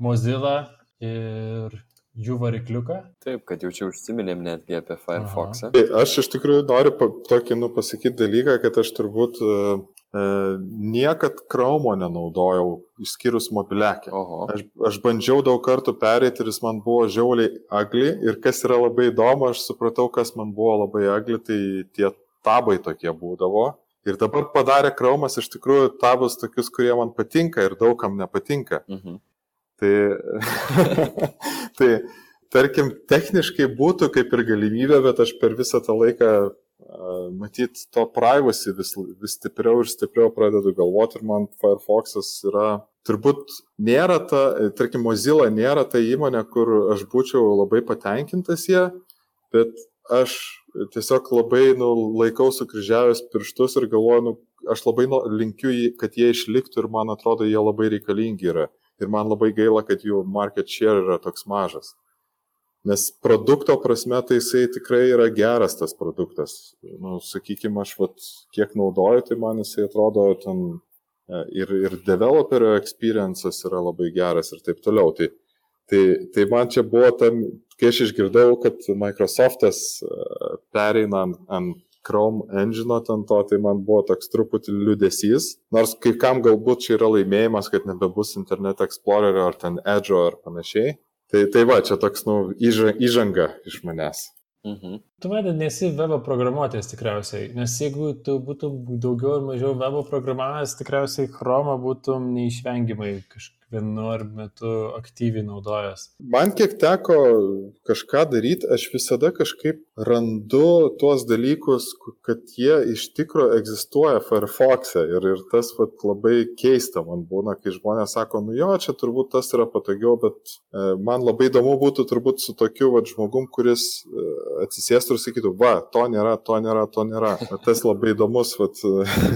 Mozilla ir jų varikliuką. Taip, kad jau čia užsiminėm netgi apie Firefox'ą. Tai aš iš tikrųjų noriu pa, tokį, nu, pasakyti dalyką, kad aš turbūt niekad Chrome nenaudojau, išskyrus mobiliakę. Aš, aš bandžiau daug kartų perėti ir jis man buvo žiauliai agli ir kas yra labai įdomu, aš supratau, kas man buvo labai agli, tai tie tabai tokie būdavo. Ir dabar padarė Chromas iš tikrųjų tabus tokius, kurie man patinka ir daugam nepatinka. Mhm. Tai, tai tarkim, techniškai būtų kaip ir galimybė, bet aš per visą tą laiką, matyt, to privacy vis, vis stipriau ir stipriau pradedu galvoti ir man Firefox'as yra, turbūt nėra ta, tarkim, Mozilla nėra ta įmonė, kur aš būčiau labai patenkintas ją, bet aš tiesiog labai nu, laikau sukryžiavęs pirštus ir galvoju, nu, aš labai linkiu, kad jie išliktų ir man atrodo, jie labai reikalingi yra ir man labai gaila, kad jų market share yra toks mažas. Nes produkto prasme tai jisai tikrai yra geras tas produktas. Nu, sakykime, aš vat, kiek naudoju, tai man jisai atrodo ten e, ir, ir developerio experiences yra labai geras ir taip toliau. Tai, tai, tai man čia buvo tam, kai aš išgirdau, kad Microsoftas e, pereina ant, ant Chrome engine ten to, tai man buvo toks truputį liudesys. Nors kai kam galbūt čia yra laimėjimas, kad nebebus Internet Explorer ar ten Edge ar panašiai. Tai, tai va, čia toks, nu, įžanga iš manęs. Mhm. Tu vadin, nesi webo programuotojas tikriausiai, nes jeigu tu būtum daugiau ar mažiau webo programavęs, tikriausiai Chrome būtum neišvengiamai kažkaip vienu ar metu aktyviai naudojęs? Man kiek teko kažką daryti, aš visada kažkaip randu tuos dalykus, kad jie iš tikro egzistuoja Firefox'e ir, ir tas vat, labai keista man būna, kai žmonės sako, nu jo, čia turbūt tas yra patogiau, bet e, man labai įdomu būtų turbūt su tokiu vat, žmogum, kuris e, atsisėstų ir sakytų, va, to nėra, to nėra, to nėra. Tas labai įdomus. Vat...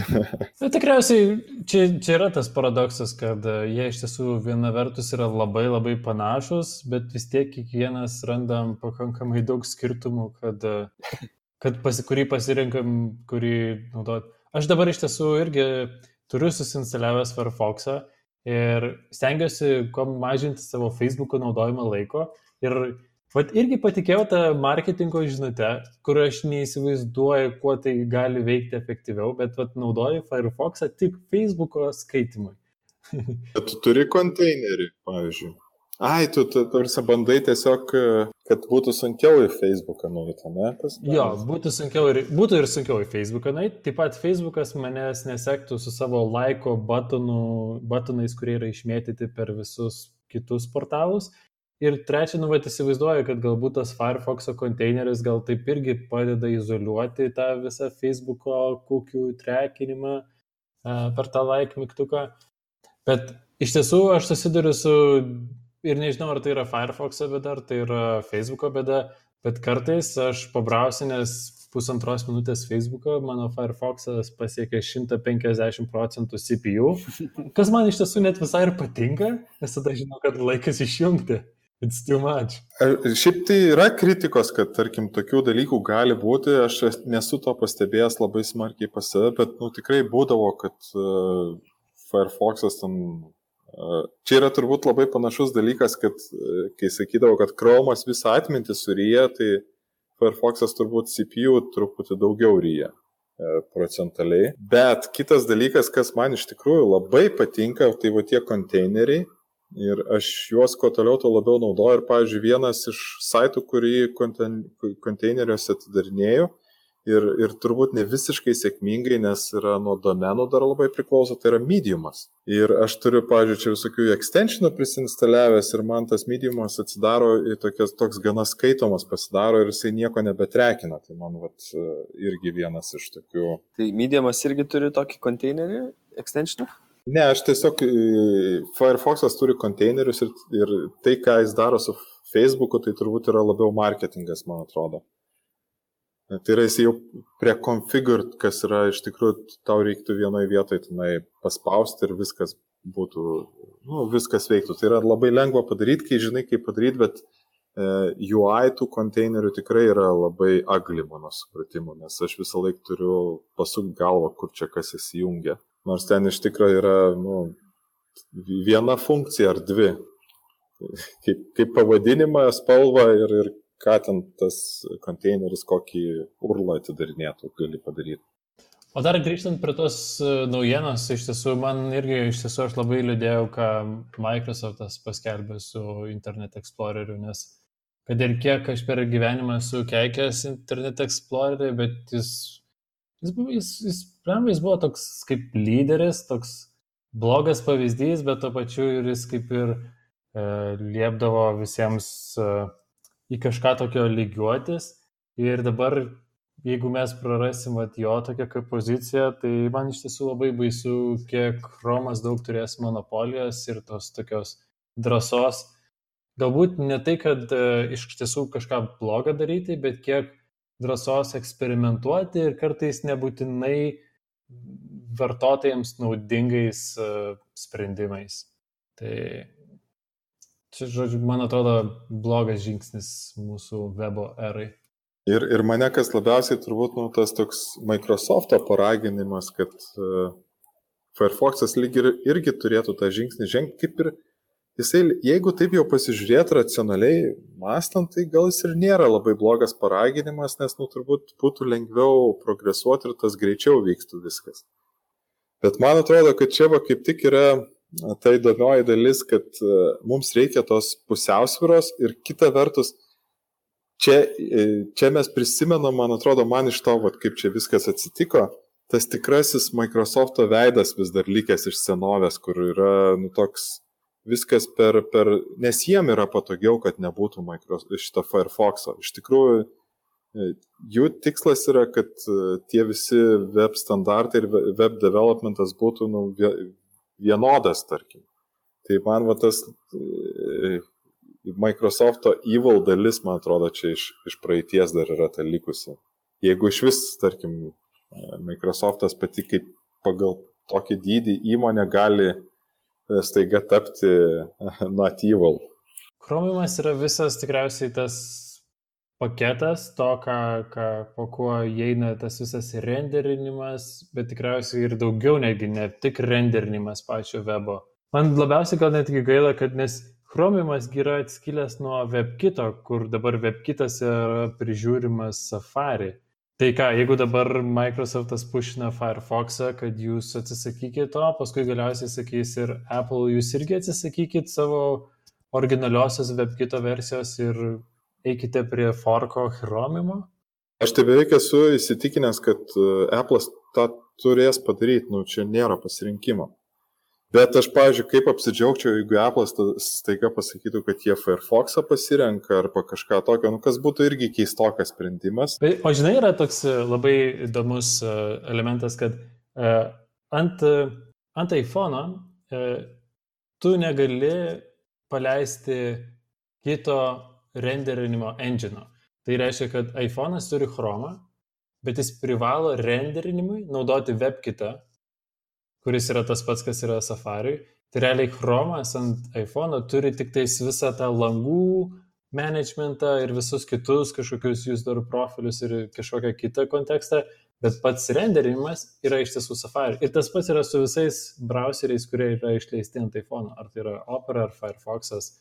Na, tikriausiai čia, čia yra tas paradoksas, kad e, jie iš tiesų tiesų viena vertus yra labai labai panašus, bet vis tiek kiekvienas randam pakankamai daug skirtumų, kad, kad pasi, kurį pasirinkam, kurį naudot. Aš dabar iš tiesų irgi turiu susinstaliavęs Firefox'ą ir stengiuosi kuo mažinti savo Facebook'o naudojimo laiko ir Vat irgi patikėjau tą marketingo žinutę, kur aš neįsivaizduoju, kuo tai gali veikti efektyviau, bet vat naudoju Firefox'ą tik Facebook'o skaitimui. Bet tu turi konteinerį, pavyzdžiui. Ai, tu, tu tarsi bandai tiesiog, kad būtų sunkiau į Facebooką nueiti, ne? Pas, jo, būtų, sunkiau ir, būtų ir sunkiau į Facebooką nueiti. Taip pat Facebookas manęs nesektų su savo laiko batonų, batonais, kurie yra išmėtyti per visus kitus portalus. Ir trečia, nu, bet įsivaizduoju, kad galbūt tas Firefox'o konteineris gal taip irgi padeda izoliuoti tą visą Facebook'o kukių trekinimą per tą like mygtuką. Bet iš tiesų aš susiduriu su, ir nežinau, ar tai yra Firefox'o bėda, ar tai yra Facebook'o bėda, bet kartais aš pabrausiu, nes pusantros minutės Facebook'o mano Firefox'as pasiekia 150 procentų CPU, kas man iš tiesų net visai ir patinka, nes tada žinau, kad laikas išjungti. It's too much. Šiaip tai yra kritikos, kad, tarkim, tokių dalykų gali būti, aš nesu to pastebėjęs labai smarkiai pas save, bet, nu, tikrai būdavo, kad uh, Firefox'as ten. Čia yra turbūt labai panašus dalykas, kad kai sakydavo, kad Chrome'as visą atmintį suryja, tai Firefox'as turbūt CPU truputį daugiau ryja procentaliai. Bet kitas dalykas, kas man iš tikrųjų labai patinka, tai va tie konteineriai. Ir aš juos kuo toliau, tuo labiau naudoju. Ir, pavyzdžiui, vienas iš saitų, kurį konteineriuose atidarinėjau, ir, ir turbūt ne visiškai sėkmingai, nes yra nuo domenų dar labai priklauso, tai yra mediumas. Ir aš turiu, pavyzdžiui, čia visokių extensionų prisinstaliavęs ir man tas mediumas atsidaro į tokias, toks gana skaitomas pasidaro ir jisai nieko nebetrekina. Tai man vat, irgi vienas iš tokių. Tai mediumas irgi turi tokį konteinerį extensionų? Ne, aš tiesiog Firefox'as turi konteinerius ir, ir tai, ką jis daro su Facebook'u, tai turbūt yra labiau marketingas, man atrodo. Tai yra jis jau prie configure, kas yra iš tikrųjų, tau reiktų vienoje vietoje tenai paspausti ir viskas būtų, nu, viskas veiktų. Tai yra labai lengva padaryti, kai žinai, kaip padaryti, bet e, UI tų konteinerių tikrai yra labai agli mano supratimu, nes aš visą laiką turiu pasukti galvą, kur čia kas įsijungia. Nors ten iš tikrųjų yra nu, viena funkcija ar dvi. Kaip, kaip pavadinimą, spalva ir, ir ką ten tas konteineris, kokį urlą atidarinėtų, gali padaryti. O dar grįžtant prie tos e, naujienos, iš tiesų, man irgi iš tiesų aš labai liūdėjau, ką Microsoftas paskelbė su Internet Exploreriu, nes kad ir kiek aš per gyvenimą esu keikęs Internet Explorerį, bet jis, jis, jis, jis, jis, jis buvo toks kaip lyderis, toks blogas pavyzdys, bet to pačiu ir jis kaip ir e, liepdavo visiems e, į kažką tokio lygiuotis. Ir dabar jeigu mes prarasim vat, jo tokią kaip poziciją, tai man iš tiesų labai baisu, kiek Romas daug turės monopolijos ir tos tokios drąsos. Galbūt ne tai, kad e, iš tiesų kažką blogą daryti, bet kiek drąsos eksperimentuoti ir kartais nebūtinai vartotojams naudingais uh, sprendimais. Tai čia, žodžiu, man atrodo, blogas žingsnis mūsų webo erai. Ir, ir mane kas labiausiai turbūt, nu, tas toks Microsoft'o paraginimas, kad uh, Firefox'as lyg ir irgi turėtų tą žingsnį žengti, kaip ir jisai, jeigu taip jau pasižiūrėtų racionaliai mastant, tai gal jis ir nėra labai blogas paraginimas, nes, nu, turbūt būtų lengviau progresuoti ir tas greičiau vykstų viskas. Bet man atrodo, kad čia va kaip tik yra ta įdomioji dalis, kad uh, mums reikia tos pusiausviros ir kita vertus, čia, e, čia mes prisimenam, man atrodo, man iš to, vat, kaip čia viskas atsitiko, tas tikrasis Microsofto veidas vis dar likęs iš senovės, kur yra nu, toks viskas per, per, nes jiem yra patogiau, kad nebūtų Microsoft, šito Firefox'o. Iš tikrųjų, e, jų tikslas yra, kad e, tie visi web standartai ir web developmentas būtų nu, vienodas, tarkim. Tai man va tas Microsofto evil dalis, man atrodo, čia iš, iš praeities dar yra ta likusi. Jeigu iš vis, tarkim, Microsoftas pati kaip pagal tokį dydį įmonė gali e, staiga tapti not evil. Chromiumas yra visas tikriausiai tas paketas to, ką, ką, po kuo įeina tas visas renderinimas, bet tikriausiai ir daugiau negi ne tik renderinimas pačio webo. Man labiausiai gal netgi gaila, kad nes chromiumas yra atskilęs nuo webkito kur dabar webkitas yra prižiūrimas safari tai ką jeigu dabar microsoftas pušina firefoxą kad jūs atsisakykit to paskui galiausiai sakys ir apple jūs irgi atsisakykit savo originaliosios webkito versijos ir eikite prie forko chromiumo aš tai beveik esu įsitikinęs kad e, apple'as tą turės padaryti nu čia nėra pasirinkimo Bet aš, pavyzdžiui, kaip apsidžiaugčiau, jeigu Apple'as staiga pasakytų, kad jie Firefox'ą pasirenka arba kažką tokio, nu, kas būtų irgi keistokas sprendimas. Bet, o žinai, yra toks e, labai įdomus e, elementas, kad ant, ant iPhone'o tu negali paleisti kito renderinimo engine. Tai reiškia, kad iPhone'as turi Chrome, bet jis privalo renderinimui naudoti WebKitą kuris yra tas pats, kas yra Safariui. Tai realiai Chromas ant iPhone turi tik tais visą tą langų managementą ir visus kitus kažkokius user profilius ir kažkokią kitą kontekstą, bet pats renderinimas yra iš tiesų Safari. Ir tas pats yra su visais browseriais, kurie yra išleisti ant iPhone, ar tai yra Opera ar Firefox'as.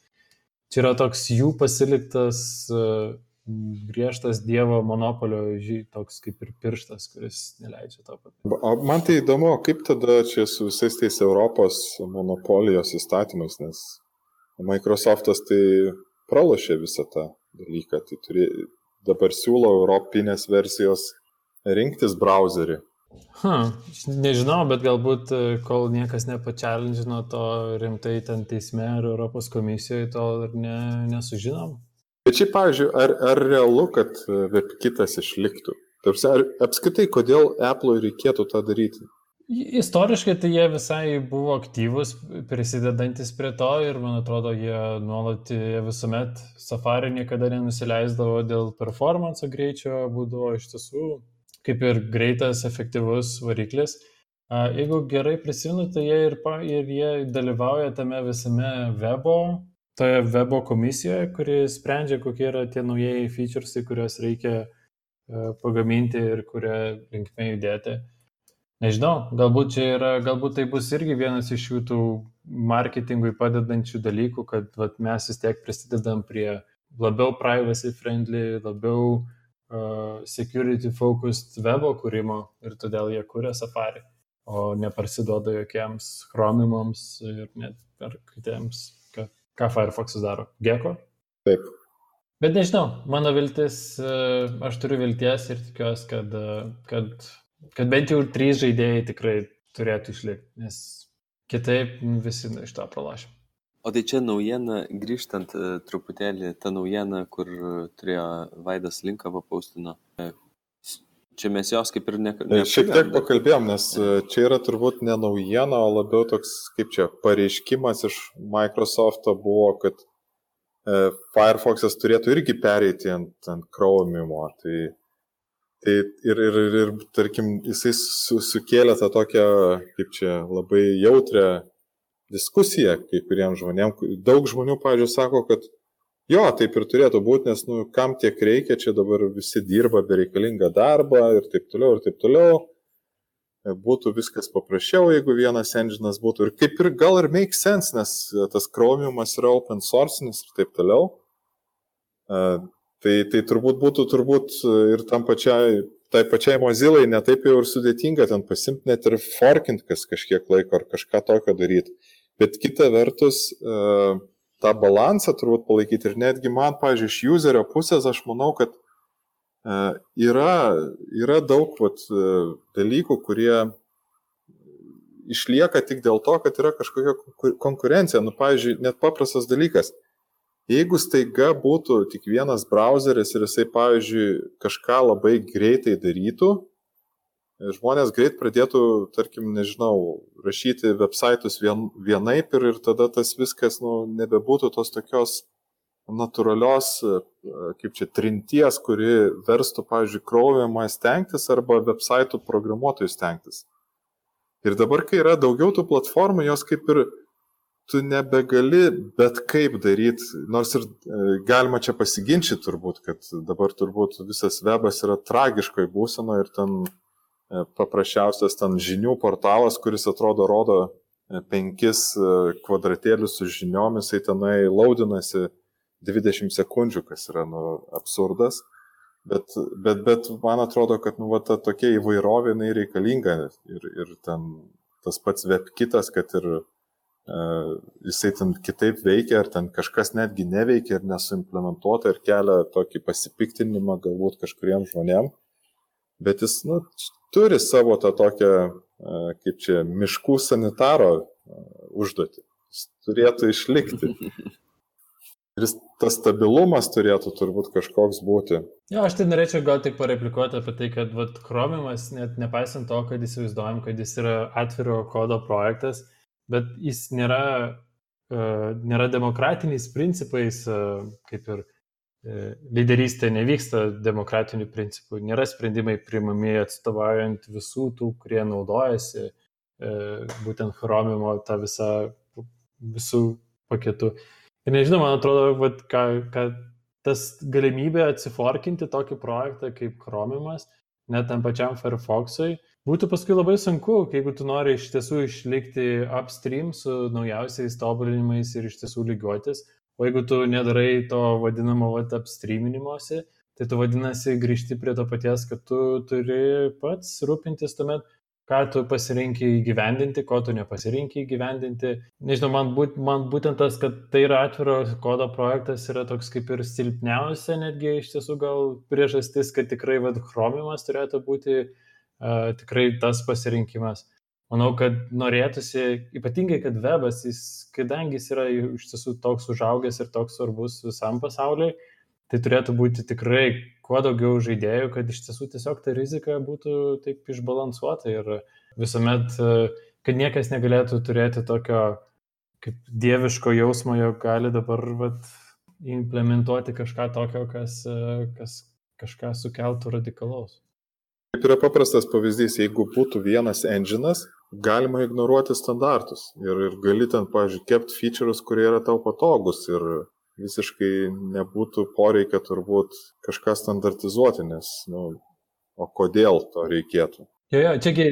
Čia yra toks jų pasiliktas uh, griežtas Dievo monopolio toks kaip ir pirštas, kuris neleidžia to padaryti. Man tai įdomu, kaip tada čia su visais tais Europos monopolijos įstatymais, nes Microsoftas tai pralošė visą tą dalyką, tai turi, dabar siūlo europinės versijos rinktis browserį. Hmm, nežinau, bet galbūt e, kol niekas nepačelindžino to rimtai ten teisme ar Europos komisijoje, to ir ne, nesužinom. Bet šiaip, pavyzdžiui, ar, ar realu, kad WebKitas išliktų? Tarsi, ar apskritai, kodėl Apple'ui reikėtų tą daryti? Istoriškai tai jie visai buvo aktyvus, prisidedantis prie to ir man atrodo, jie nuolat, jie visuomet Safari niekada nenusileisdavo dėl performance greičio, būdavo iš tiesų kaip ir greitas, efektyvus variklis. Jeigu gerai prisimenu, tai jie ir, ir jie dalyvauja tame visame webo toje webo komisijoje, kuri sprendžia, kokie yra tie naujieji featuresai, kuriuos reikia e, pagaminti ir kurie linkme judėti. Nežinau, galbūt čia yra, galbūt tai bus irgi vienas iš jų tų marketingui padedančių dalykų, kad vat, mes vis tiek prisidedam prie labiau privacy friendly, labiau uh, security focused webo kūrimo ir todėl jie kūrė Safari, o neparsiduoda jokiems chromimams ir net per kitiems, ką, ką Firefox'as daro. Geko? Taip. Bet nežinau, mano viltis, aš turiu vilties ir tikiuosi, kad, kad, kad bent jau trys žaidėjai tikrai turėtų išlikti, nes kitaip visi iš to pralašim. O tai čia naujiena, grįžtant uh, truputėlį, ta naujiena, kur turėjo Vaidas Linką papaustino. Uh, čia mes jos kaip ir ne... ne Šiek tiek pakalbėjom, nes čia yra turbūt ne naujiena, o labiau toks, kaip čia, pareiškimas iš Microsoft'o buvo, kad Firefox'as turėtų irgi pereiti ant, ant Chrome'imo. Tai, tai ir, ir, ir, ir, tarkim, jisai su, sukėlė tą tokią, kaip čia, labai jautrę diskusija kai kuriems žmonėms. Daug žmonių, pavyzdžiui, sako, kad jo, taip ir turėtų būti, nes, nu, kam tiek reikia, čia dabar visi dirba bereikalingą darbą ir taip toliau, ir taip toliau. Būtų viskas paprasčiau, jeigu vienas enginas būtų. Ir kaip ir gal ir make sense, nes tas Chromiumas yra open source ir taip toliau. Tai, tai turbūt būtų turbūt ir tam pačiai, tai pačiai Mozilai netaip jau ir sudėtinga ten pasimti net ir forkint kas kažkiek laiko ar kažką tokio daryti. Bet kita vertus, e, tą balansą turbūt palaikyti ir netgi man, pažiūrėjau, iš userio pusės aš manau, kad e, yra, yra daug vat, e, dalykų, kurie išlieka tik dėl to, kad yra kažkokia konkurencija. Nu, pavyzdžiui, net paprastas dalykas. Jeigu staiga būtų tik vienas browseris ir jisai, pavyzdžiui, kažką labai greitai darytų, žmonės greit pradėtų, tarkim, nežinau, rašyti websaitus vien, vienaip ir, ir tada tas viskas, nu, nebebūtų tos tokios natūralios, kaip čia, trinties, kuri verstų, pavyzdžiui, krovimą stengtis arba websaitų programuotojų stengtis. Ir dabar, kai yra daugiau tų platformų, jos kaip ir tu nebegali bet kaip daryti, nors ir e, galima čia pasiginčyti turbūt, kad dabar turbūt visas webas yra tragiškoje būsenoje ir ten E, paprasčiausias ten žinių portalas, kuris atrodo rodo e, penkis e, kvadratėlius su žiniomis, tai tenai laudinasi 20 sekundžių, kas yra nu, absurdas. Bet, bet, bet man atrodo, kad nu, va, ta tokia įvairovė jinai reikalinga ir, ir ten tas pats webkitas, kad ir uh, jisai ten kitaip veikia, ar ten kažkas netgi neveikia ir nesuimplementuota ir kelia tokį pasipiktinimą galbūt kažkuriem žmonėm. Bet jis, nu, turi savo tą tokią, e, kaip čia, miškų sanitaro e, užduotį. Jis turėtų išlikti. Ir tas stabilumas turėtų turbūt kažkoks būti. Jo, aš tai norėčiau gal tik pareplikuoti apie tai, kad vat, Chromiumas, net nepaisant to, kad įsivaizduojam, kad jis yra atviro kodo projektas, bet jis nėra, uh, nėra demokratiniais principais, uh, kaip ir lyderystė nevyksta demokratiniu principu, nėra sprendimai priimami atstovaujant visų tų, kurie naudojasi e, būtent Chromimo tą visą visų paketų. Ir nežinau, man atrodo, vat, ką, ką tas galimybė atsiforkinti tokį projektą kaip Chromimas, net tam pačiam Firefox'ui, būtų paskui labai sunku, jeigu tu nori iš tiesų išlikti upstream su naujausiais tobulinimais ir iš tiesų lygiuotis, O jeigu tu nedarai to vadinamo vat, apstreaminimuose, tai tu vadinasi grįžti prie to paties, kad tu turi pats rūpintis tuomet, ką tu pasirinkai įgyvendinti, ko tu nepasirinkai įgyvendinti. Nežinau, man, būt, man būtent tas, kad tai yra atviro kodo projektas, yra toks kaip ir silpniausia netgi iš tiesų gal priežastis, kad tikrai vad chromimas turėtų būti uh, tikrai tas pasirinkimas manau, kad norėtųsi, ypatingai, kad webas, jis, kadangi jis yra iš tiesų toks užaugęs ir toks svarbus visam pasauliui, tai turėtų būti tikrai kuo daugiau žaidėjų, kad iš tiesų tiesiog ta rizika būtų taip išbalansuota ir visuomet, kad niekas negalėtų turėti tokio kaip dieviško jausmo, jog gali dabar vat, implementuoti kažką tokio, kas, kas kažką sukeltų radikalaus. Kaip yra paprastas pavyzdys, jeigu būtų vienas enginas, galima ignoruoti standartus ir, ir gali ten, pavyzdžiui, kepti feature'us, kurie yra tau patogus ir visiškai nebūtų poreikia turbūt kažką standartizuoti, nes, na, nu, o kodėl to reikėtų? Jo, jo, čiagi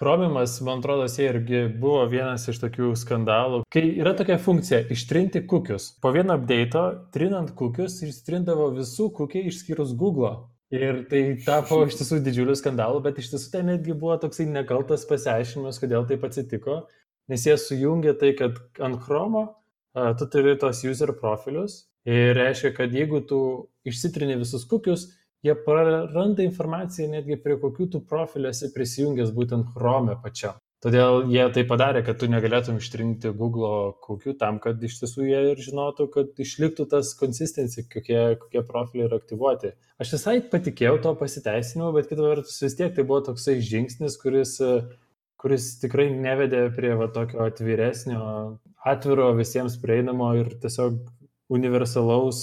Chromimas, man atrodo, irgi buvo vienas iš tokių skandalų, kai yra tokia funkcija ištrinti kukius. Po vieno update'o, trinant kukius, ištrindavo visų kukiai išskyrus Google. Ir tai tapo iš tiesų didžiuliu skandalu, bet iš tiesų tai netgi buvo toksai nekaltas pasiaiškinimas, kodėl taip atsitiko, nes jie sujungė tai, kad ant Chromo tu turi tos user profilius ir reiškia, kad jeigu tu išsitrini visus kukius, jie praranda informaciją netgi prie kokių tu profilių esi prisijungęs būtent Chrome pačiam. Todėl jie tai padarė, kad tu negalėtum ištrinti Google kokių tam, kad iš tiesų jie ir žinotų, kad išliktų tas consistency, kokie, kokie profiliai yra aktyvuoti. Aš visai patikėjau to pasiteisinimu, bet kitą vertus vis tiek tai buvo toksai žingsnis, kuris, kuris tikrai nevedė prie va, tokio atviresnio, atviro visiems prieinamo ir tiesiog universalaus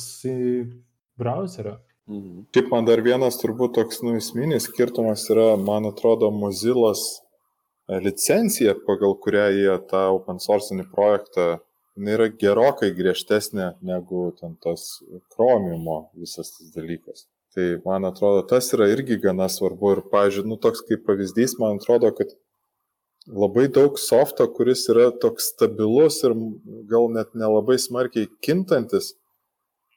browserio. Mhm. Taip, man dar vienas turbūt toks nu, esminis skirtumas yra, man atrodo, Mozilas licencija, pagal kurią jie tą open source projektą, jinai yra gerokai griežtesnė negu ten tas Chromiumo visas tas dalykas. Tai man atrodo, tas yra irgi gana svarbu ir, pažiūrėjau, nu, toks kaip pavyzdys, man atrodo, kad labai daug softo, kuris yra toks stabilus ir gal net nelabai smarkiai kintantis,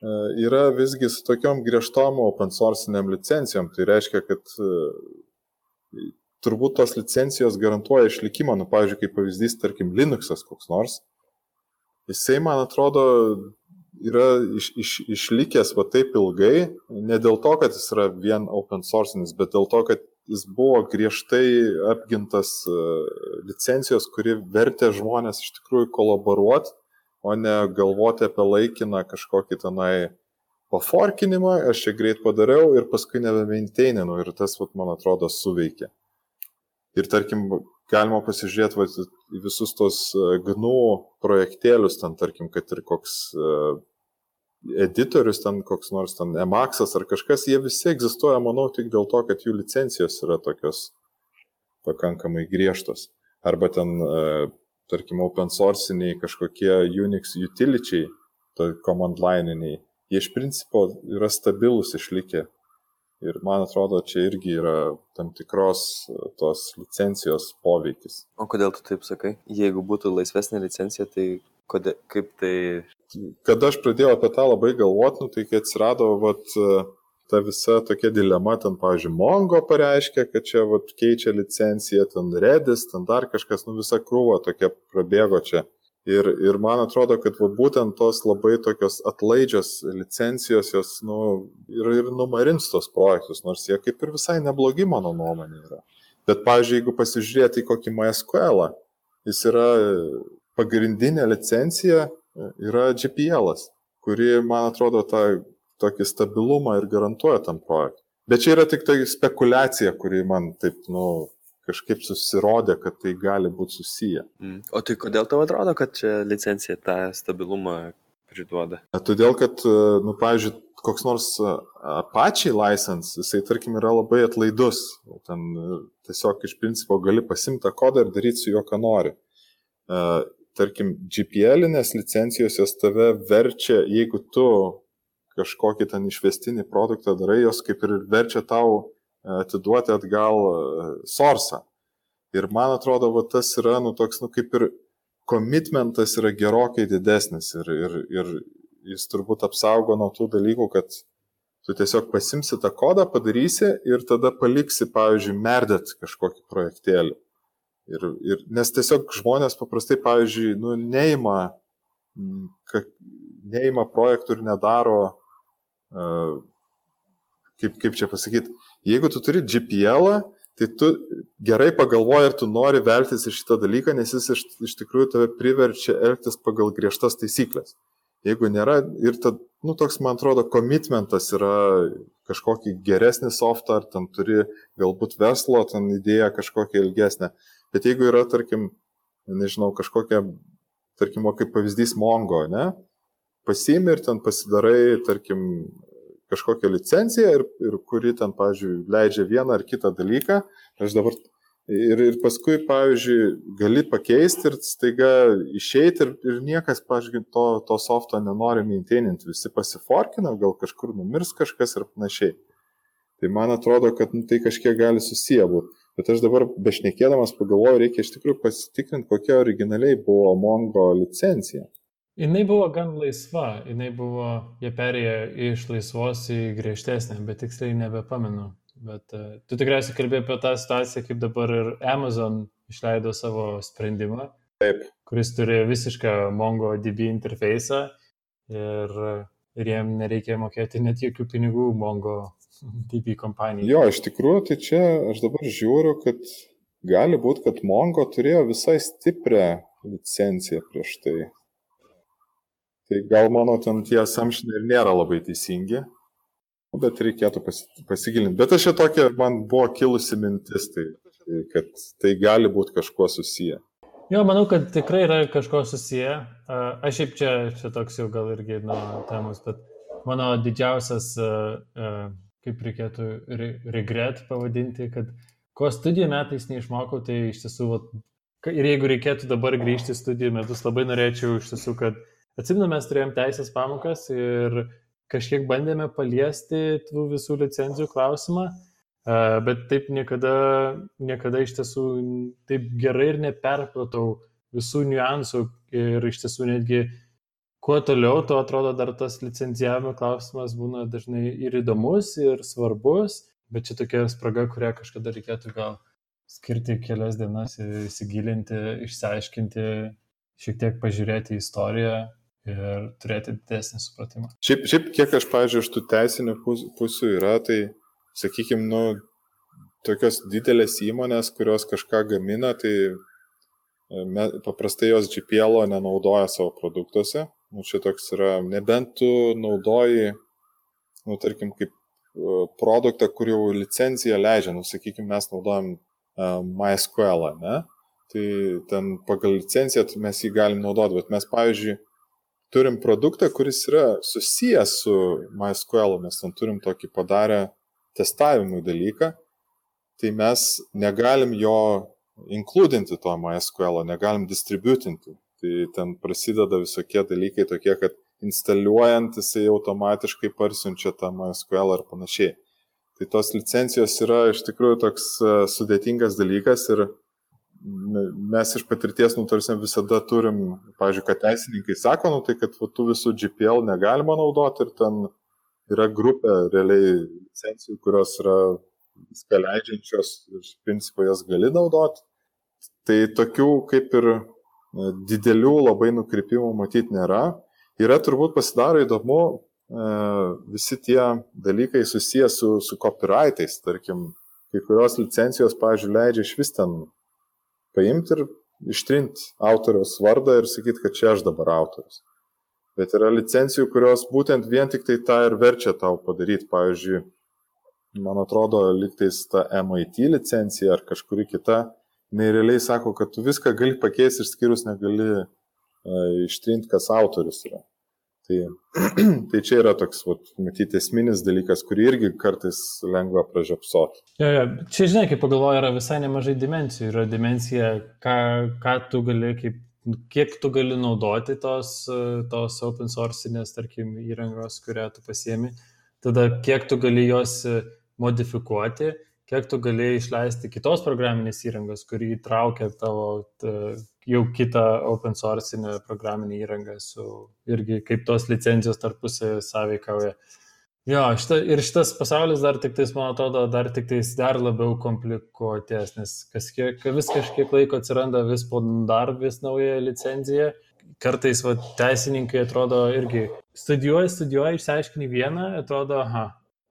e, yra visgi su tokiom griežtom open sourciniam licencijom. Tai reiškia, kad e, turbūt tos licencijos garantuoja išlikimą, nu, pavyzdžiui, kaip pavyzdys, tarkim, Linuxas koks nors. Jisai, man atrodo, yra iš, iš, išlikęs va taip ilgai, ne dėl to, kad jis yra vien open sourcinis, bet dėl to, kad jis buvo griežtai apgintas e, licencijos, kuri vertė žmonės iš tikrųjų kolaboruoti, o ne galvoti apie laikiną kažkokį tenai paforkinimą, aš čia greit padariau ir paskui nebemainteininu ir tas, vat, man atrodo, suveikia. Ir tarkim, galima pasižiūrėti vat, visus tos e, GNU projektėlius, ten tarkim, kad ir koks e, editorius, ten koks nors ten Emaxas ar kažkas, jie visi egzistuoja, manau, tik dėl to, kad jų licencijos yra tokios pakankamai griežtos. Arba ten, e, tarkim, open sourciniai kažkokie Unix utility, tai command line'iniai, jie iš principo yra stabilus išlikę. Ir man atrodo, čia irgi yra tam tikros e, tos licencijos poveikis. O kodėl tu taip sakai? Jeigu būtų laisvesnė licencija, tai kodėl, kaip tai kada aš pradėjau apie tą labai galvoti, nu, tai kai atsirado vat, ta visa tokia dilema, ten, pavyzdžiui, Mongo pareiškė, kad čia vat, keičia licenciją, ten Redis, ten dar kažkas, nu visa krūva tokia prabėgo čia. Ir, ir man atrodo, kad va, būtent tos labai tokios atlaidžios licencijos, jos nu, ir, ir numarins tos projektus, nors jie kaip ir visai neblogi mano nuomonė yra. Bet, pavyzdžiui, jeigu pasižiūrėti į kokį MySQL, jis yra pagrindinė licencija yra GPL, kuri, man atrodo, tą tokį stabilumą ir garantuoja tam projektui. Bet čia yra tik tai spekulacija, kuri man taip, nu, kažkaip susirodė, kad tai gali būti susiję. Mm. O tai kodėl tau atrodo, kad čia licencija tą stabilumą priduoda? Todėl, kad, nu, pavyzdžiui, koks nors Apache license, jisai, tarkim, yra labai atlaidus. Ten tiesiog iš principo gali pasimti tą kodą ir daryti su juo, ką nori tarkim, GPL-inės licencijos jos tave verčia, jeigu tu kažkokį ten išvestinį produktą darai, jos kaip ir verčia tau e, atiduoti atgal e, sorsą. Ir man atrodo, va, tas yra, nu, toks, nu, kaip ir komitmentas yra gerokai didesnis ir, ir, ir jis turbūt apsaugo nuo tų dalykų, kad tu tiesiog pasimsi tą kodą, padarysi ir tada paliksi, pavyzdžiui, merdėt kažkokį projektėlį. Ir, ir, nes tiesiog žmonės paprastai, pavyzdžiui, nu, neima, ka, neima projektų ir nedaro, uh, kaip, kaip čia pasakyti, jeigu tu turi GPL, tai tu gerai pagalvoji, ar tu nori veltis į šitą dalyką, nes jis iš, iš tikrųjų tave priverčia elgtis pagal griežtas taisyklės. Jeigu nėra, ir tad, nu, toks, man atrodo, komitmentas yra kažkokį geresnį softą, ar ten turi galbūt verslo, ten idėją kažkokią ilgesnę. Bet jeigu yra, tarkim, nežinau, kažkokia, tarkim, kaip pavyzdys Mongo, ne, pasiimi ir ten pasidarai, tarkim, kažkokią licenciją ir, ir kuri ten, pavyzdžiui, leidžia vieną ar kitą dalyką. Aš dabar ir, ir paskui, pavyzdžiui, gali pakeisti ir staiga išeiti ir, ir niekas, pavyzdžiui, to, to softo nenori maintaininti, visi pasiforkina, gal kažkur numirs kažkas ir panašiai. Tai man atrodo, kad nu, tai kažkiek gali susiję būti. Bet aš dabar bešnekėdamas pagalvoju, reikia iš tikrųjų pasitikrinti, kokia originaliai buvo Mongo licencija. Jinai buvo gan laisva, jinai buvo, jie perėjo iš laisvos į griežtesnę, bet tiksliai nebepamenu. Bet uh, tu tikriausiai kalbėjai apie tą situaciją, kaip dabar ir Amazon išleido savo sprendimą, Taip. kuris turėjo visišką MongoDB interfejsą ir, ir jiem nereikia mokėti net jokių pinigų MongoDB kompanijai. Jo, iš tikrųjų, tai čia aš dabar žiūriu, kad gali būti, kad Mongo turėjo visai stiprią licenciją prieš tai. Tai gal mano ten tie assumptionai ir nėra labai teisingi, bet reikėtų pasi, pasigilinti. Bet aš čia tokia, man buvo kilusi mintis, tai, kad tai gali būti kažkuo susiję. Jo, manau, kad tikrai yra kažko susiję. Aš šiaip čia, čia toks jau gal irgi nuo temos, bet mano didžiausias, kaip reikėtų regret pavadinti, kad ko studijų metais neišmokau, tai iš tiesų, ir jeigu reikėtų dabar grįžti studijų metus, labai norėčiau iš tiesų, kad atsimenu, mes turėjom teisės pamokas ir kažkiek bandėme paliesti tų visų licenzijų klausimą, bet taip niekada, niekada iš tiesų taip gerai ir neperpratau visų niuansų ir iš tiesų netgi kuo toliau, tuo atrodo dar tas licenzijavimo klausimas būna dažnai ir įdomus, ir svarbus, bet čia tokia spraga, kurią kažkada reikėtų gal skirti kelias dienas, įsigilinti, išsiaiškinti, šiek tiek pažiūrėti į istoriją ir turėti didesnį supratimą. Šiaip, šiaip kiek aš, pažiūrėjau, iš tų teisinių pusių yra, tai, sakykime, nu, tokios didelės įmonės, kurios kažką gamina, tai e, me, paprastai jos GPL nenaudoja savo produktuose. Nu, čia toks yra, nebent tu naudoji, nu, tarkim, kaip e, produktą, kur jau licencija leidžia, nu, sakykime, mes naudojam uh, MySQL, ne? Tai ten pagal licenciją mes jį galim naudoti, bet mes, pavyzdžiui, turim produktą, kuris yra susijęs su MySQL, mes ten turim tokį padarę testavimui dalyką, tai mes negalim jo inkludinti to MySQL, negalim distributinti. Tai ten prasideda visokie dalykai tokie, kad instaliuojant jisai automatiškai parsiunčia tą MySQL ar panašiai. Tai tos licencijos yra iš tikrųjų toks e, sudėtingas dalykas ir mes iš patirties, nu, tarsi visada turim, pavyzdžiui, kad teisininkai sako, nu, tai kad va, tų visų GPL negalima naudoti ir ten yra grupė realiai licencijų, kurios yra viską leidžiančios ir iš principo jas gali naudoti. Tai tokių kaip ir didelių labai nukrypimų matyti nėra. Yra turbūt pasidaro įdomu visi tie dalykai susijęs su, su copyrightais, tarkim, kai kurios licencijos, pavyzdžiui, leidžia iš vis ten paimti ir ištrinti autoriaus vardą ir sakyti, kad čia aš dabar autorius. Bet yra licencijų, kurios būtent vien tik tai tą ir verčia tau padaryti. Pavyzdžiui, man atrodo, liktais ta MIT licencija ar kažkuri kita, nerealiai sako, kad tu viską gali pakeisti išskyrus negali uh, ištrinti, kas autorius yra. Tai, tai čia yra toks, vat, matyti, esminis dalykas, kurį irgi kartais lengva pražiopsoti. Ja, ja. Čia, žinai, kaip pagalvoju, yra visai nemažai dimensijų. Yra dimensija, ką, ką tu gali, kaip, kiek tu gali naudoti tos, tos open sourcinės, tarkim, įrangos, kurią tu pasiemi. Tada kiek tu gali jos modifikuoti, kiek tu gali išleisti kitos programinės įrangos, kuri įtraukia tavo jau kitą open source programinę įrangą su irgi kaip tos licencijos tarpusai sąveikauja. Jo, šita, ir šitas pasaulis dar tik tais, man atrodo, dar tik tais dar labiau komplikuotės, nes kas kiek, vis kažkiek laiko atsiranda vis po dar vis nauja licencija. Kartais va, teisininkai atrodo irgi studijuoja, studijuoja, išsiaiškini vieną, atrodo, aha,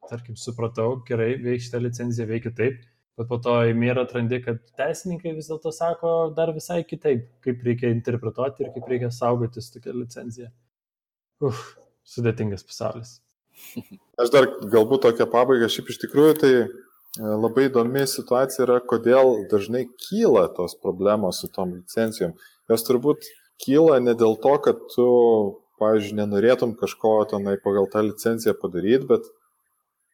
tarkim, supratau, gerai, veikia šitą licenciją, veikia taip, bet po to ir atrandi, kad teisininkai vis dėlto sako dar visai kitaip, kaip reikia interpretuoti ir kaip reikia saugotis tokią licenciją. Uf, sudėtingas pasaulis. Aš dar galbūt tokią pabaigą, šiaip iš tikrųjų tai e, labai įdomi situacija yra, kodėl dažnai kyla tos problemos su tom licencijom. Jos turbūt kyla ne dėl to, kad tu, pavyzdžiui, nenorėtum kažko tenai pagal tą licenciją padaryti, bet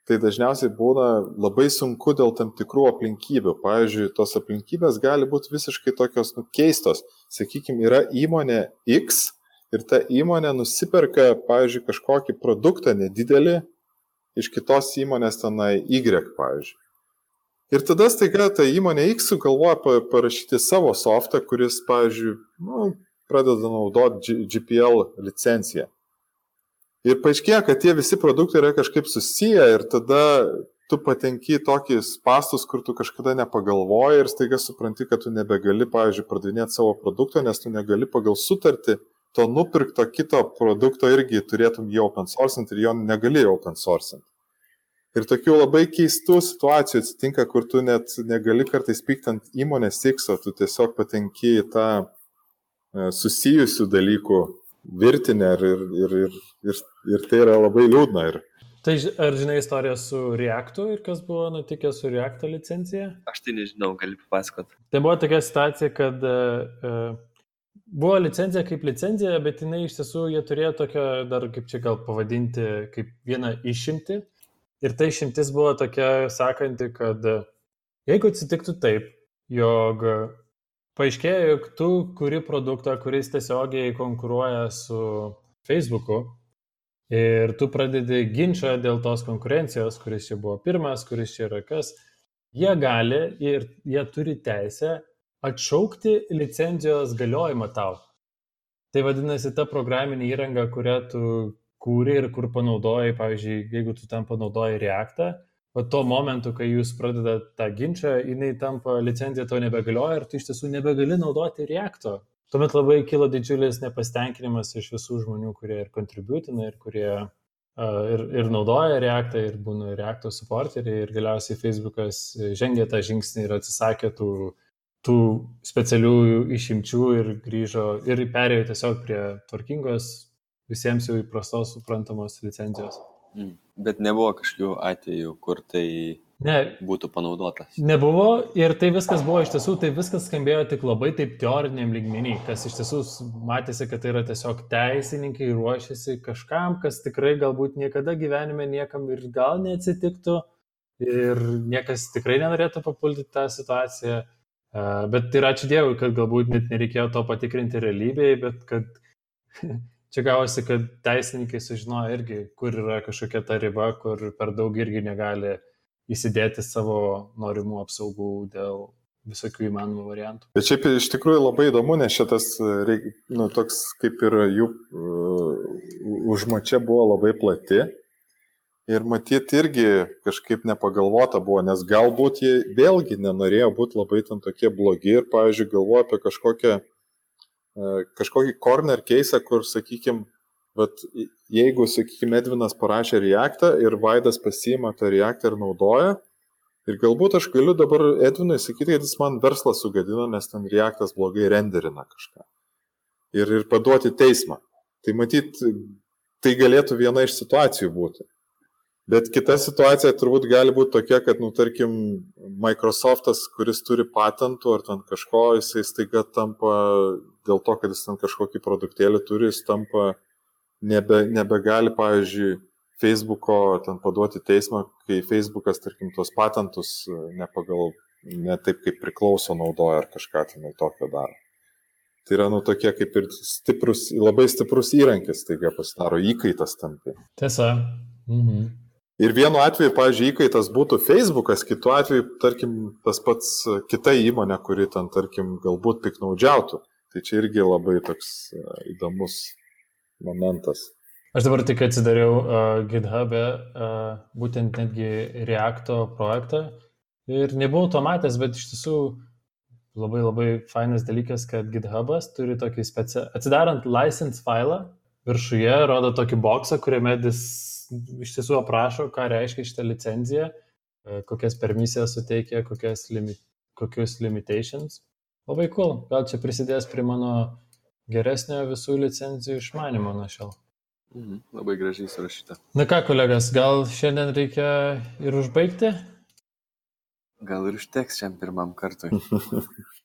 tai dažniausiai būna labai sunku dėl tam tikrų aplinkybių. Pavyzdžiui, tos aplinkybės gali būti visiškai tokios nu, keistos. Sakykime, yra įmonė X ir ta įmonė nusiperka, pavyzdžiui, kažkokį produktą nedidelį iš kitos įmonės tenai Y, pavyzdžiui. Ir tada staiga ta įmonė X sugalvoja parašyti savo softą, kuris, pavyzdžiui, nu, pradeda naudoti GPL licenciją. Ir paaiškėja, kad tie visi produktai yra kažkaip susiję ir tada tu patenki į tokius pastus, kur tu kažkada nepagalvoji ir staiga supranti, kad tu nebegali, pavyzdžiui, pardavinėti savo produkto, nes tu negali pagal sutartį to nupirkto kito produkto irgi turėtum jį open sourcing ir jo negali open sourcing. Ir tokių labai keistų situacijų atsitinka, kur tu net negali kartais pykti ant įmonės tikslo, tu tiesiog patenki į tą e, susijusių dalykų virtinę ir, ir, ir, ir, ir, ir tai yra labai liūdna. Ir, Tai ar žinai istoriją su Reactu ir kas buvo nutikę su Reacto licencija? Aš tai nežinau, gali papasakot. Tai buvo tokia situacija, kad uh, buvo licencija kaip licencija, bet jinai iš tiesų jie turėjo tokią, dar kaip čia gal pavadinti, kaip vieną išimti. Ir ta išimtis buvo tokia sakanti, kad jeigu atsitiktų taip, jog paaiškėjo, jog tu kuri produktą, kuris tiesiogiai konkuruoja su Facebook'u, Ir tu pradedi ginčą dėl tos konkurencijos, kuris čia buvo pirmas, kuris čia yra kas. Jie gali ir jie turi teisę atšaukti licenzijos galiojimą tau. Tai vadinasi, ta programinė įranga, kurią tu kūri ir kur panaudojai, pavyzdžiui, jeigu tu tam panaudojai Reactą, o tuo momentu, kai jūs pradedat tą ginčą, jinai tampa licencija to nebegalioja ir tu iš tiesų nebegali naudoti Reacto tuomet labai kilo didžiulis nepasitenkinimas iš visų žmonių, kurie ir kontributina, ir kurie uh, ir, ir naudoja Reactą, ir būna Reacto supporteriai, ir galiausiai Facebookas žengė tą žingsnį ir atsisakė tų, tų specialiųjų išimčių ir grįžo ir perėjo tiesiog prie tvarkingos, visiems jau įprastos suprantamos licenzijos. Mm. Bet nebuvo kažkokių atvejų, kur tai Ne, būtų panaudotas. Nebuvo ir tai viskas buvo iš tiesų, tai viskas skambėjo tik labai taip teoriniam lygmenį, kas iš tiesų matėsi, kad tai yra tiesiog teisininkai ruošiasi kažkam, kas tikrai galbūt niekada gyvenime niekam ir gal neatsitiktų ir niekas tikrai nenorėtų papulti tą situaciją. Bet ir ačiū Dievui, kad galbūt net nereikėjo to patikrinti realybėje, bet kad čia gavosi, kad teisininkai sužinojo irgi, kur yra kažkokia ta riba, kur per daug irgi negali įsidėti savo norimų apsaugų dėl visokių įmanomų variantų. Bet šiaip iš tikrųjų labai įdomu, nes šitas, nu, toks kaip ir jų uh, užmačia buvo labai plati. Ir matyti irgi kažkaip nepagalvota buvo, nes galbūt jie vėlgi nenorėjo būti labai ten tokie blogi ir, pavyzdžiui, galvoja apie kažkokią, kažkokį corner case, kur, sakykime, Bet jeigu, sakykime, Edvinas parašė reaktą ir Vaidas pasiima tą reaktą ir naudoja, ir galbūt aš galiu dabar Edvinui sakyti, kad jis man verslą sugadino, nes ten reaktas blogai renderina kažką. Ir, ir paduoti teismą. Tai matyt, tai galėtų viena iš situacijų būti. Bet kita situacija turbūt gali būti tokia, kad, nu, tarkim, Microsoftas, kuris turi patentų ar ten kažko, jisai staiga tampa, dėl to, kad jis ten kažkokį produktėlį turi, jis tampa nebe, nebegali, pavyzdžiui, Facebooko ten paduoti teismą, kai Facebookas, tarkim, tuos patentus e, ne pagal, ne taip kaip priklauso naudoja ar kažką ten tokio daro. Tai yra, nu, tokie kaip ir stiprus, labai stiprus įrankis, taigi pasidaro įkaitas tampi. Tiesa. Mhm. Ir vienu atveju, pavyzdžiui, įkaitas būtų Facebookas, kitu atveju, tarkim, tas pats e, kita įmonė, kuri ten, tarkim, galbūt piknaudžiautų. Tai čia irgi labai toks e, įdomus momentas. Aš dabar tik atsidariau uh, GitHub'e uh, būtent netgi Reacto projektą ir nebuvau to matęs, bet iš tiesų labai labai fainas dalykas, kad GitHub'as turi tokį specialų, atsidarant license failą, viršuje rodo tokį boksą, kuriame jis iš tiesų aprašo, ką reiškia šitą licenciją, uh, kokias permisijas suteikia, kokias, limi, kokius limitations. Labai cool, gal čia prisidės prie mano geresnio visų licencijų išmanimo nuo šiol. Mhm, labai gražiai surašyta. Na ką, kolegas, gal šiandien reikia ir užbaigti? Gal ir užteks šiam pirmam kartui.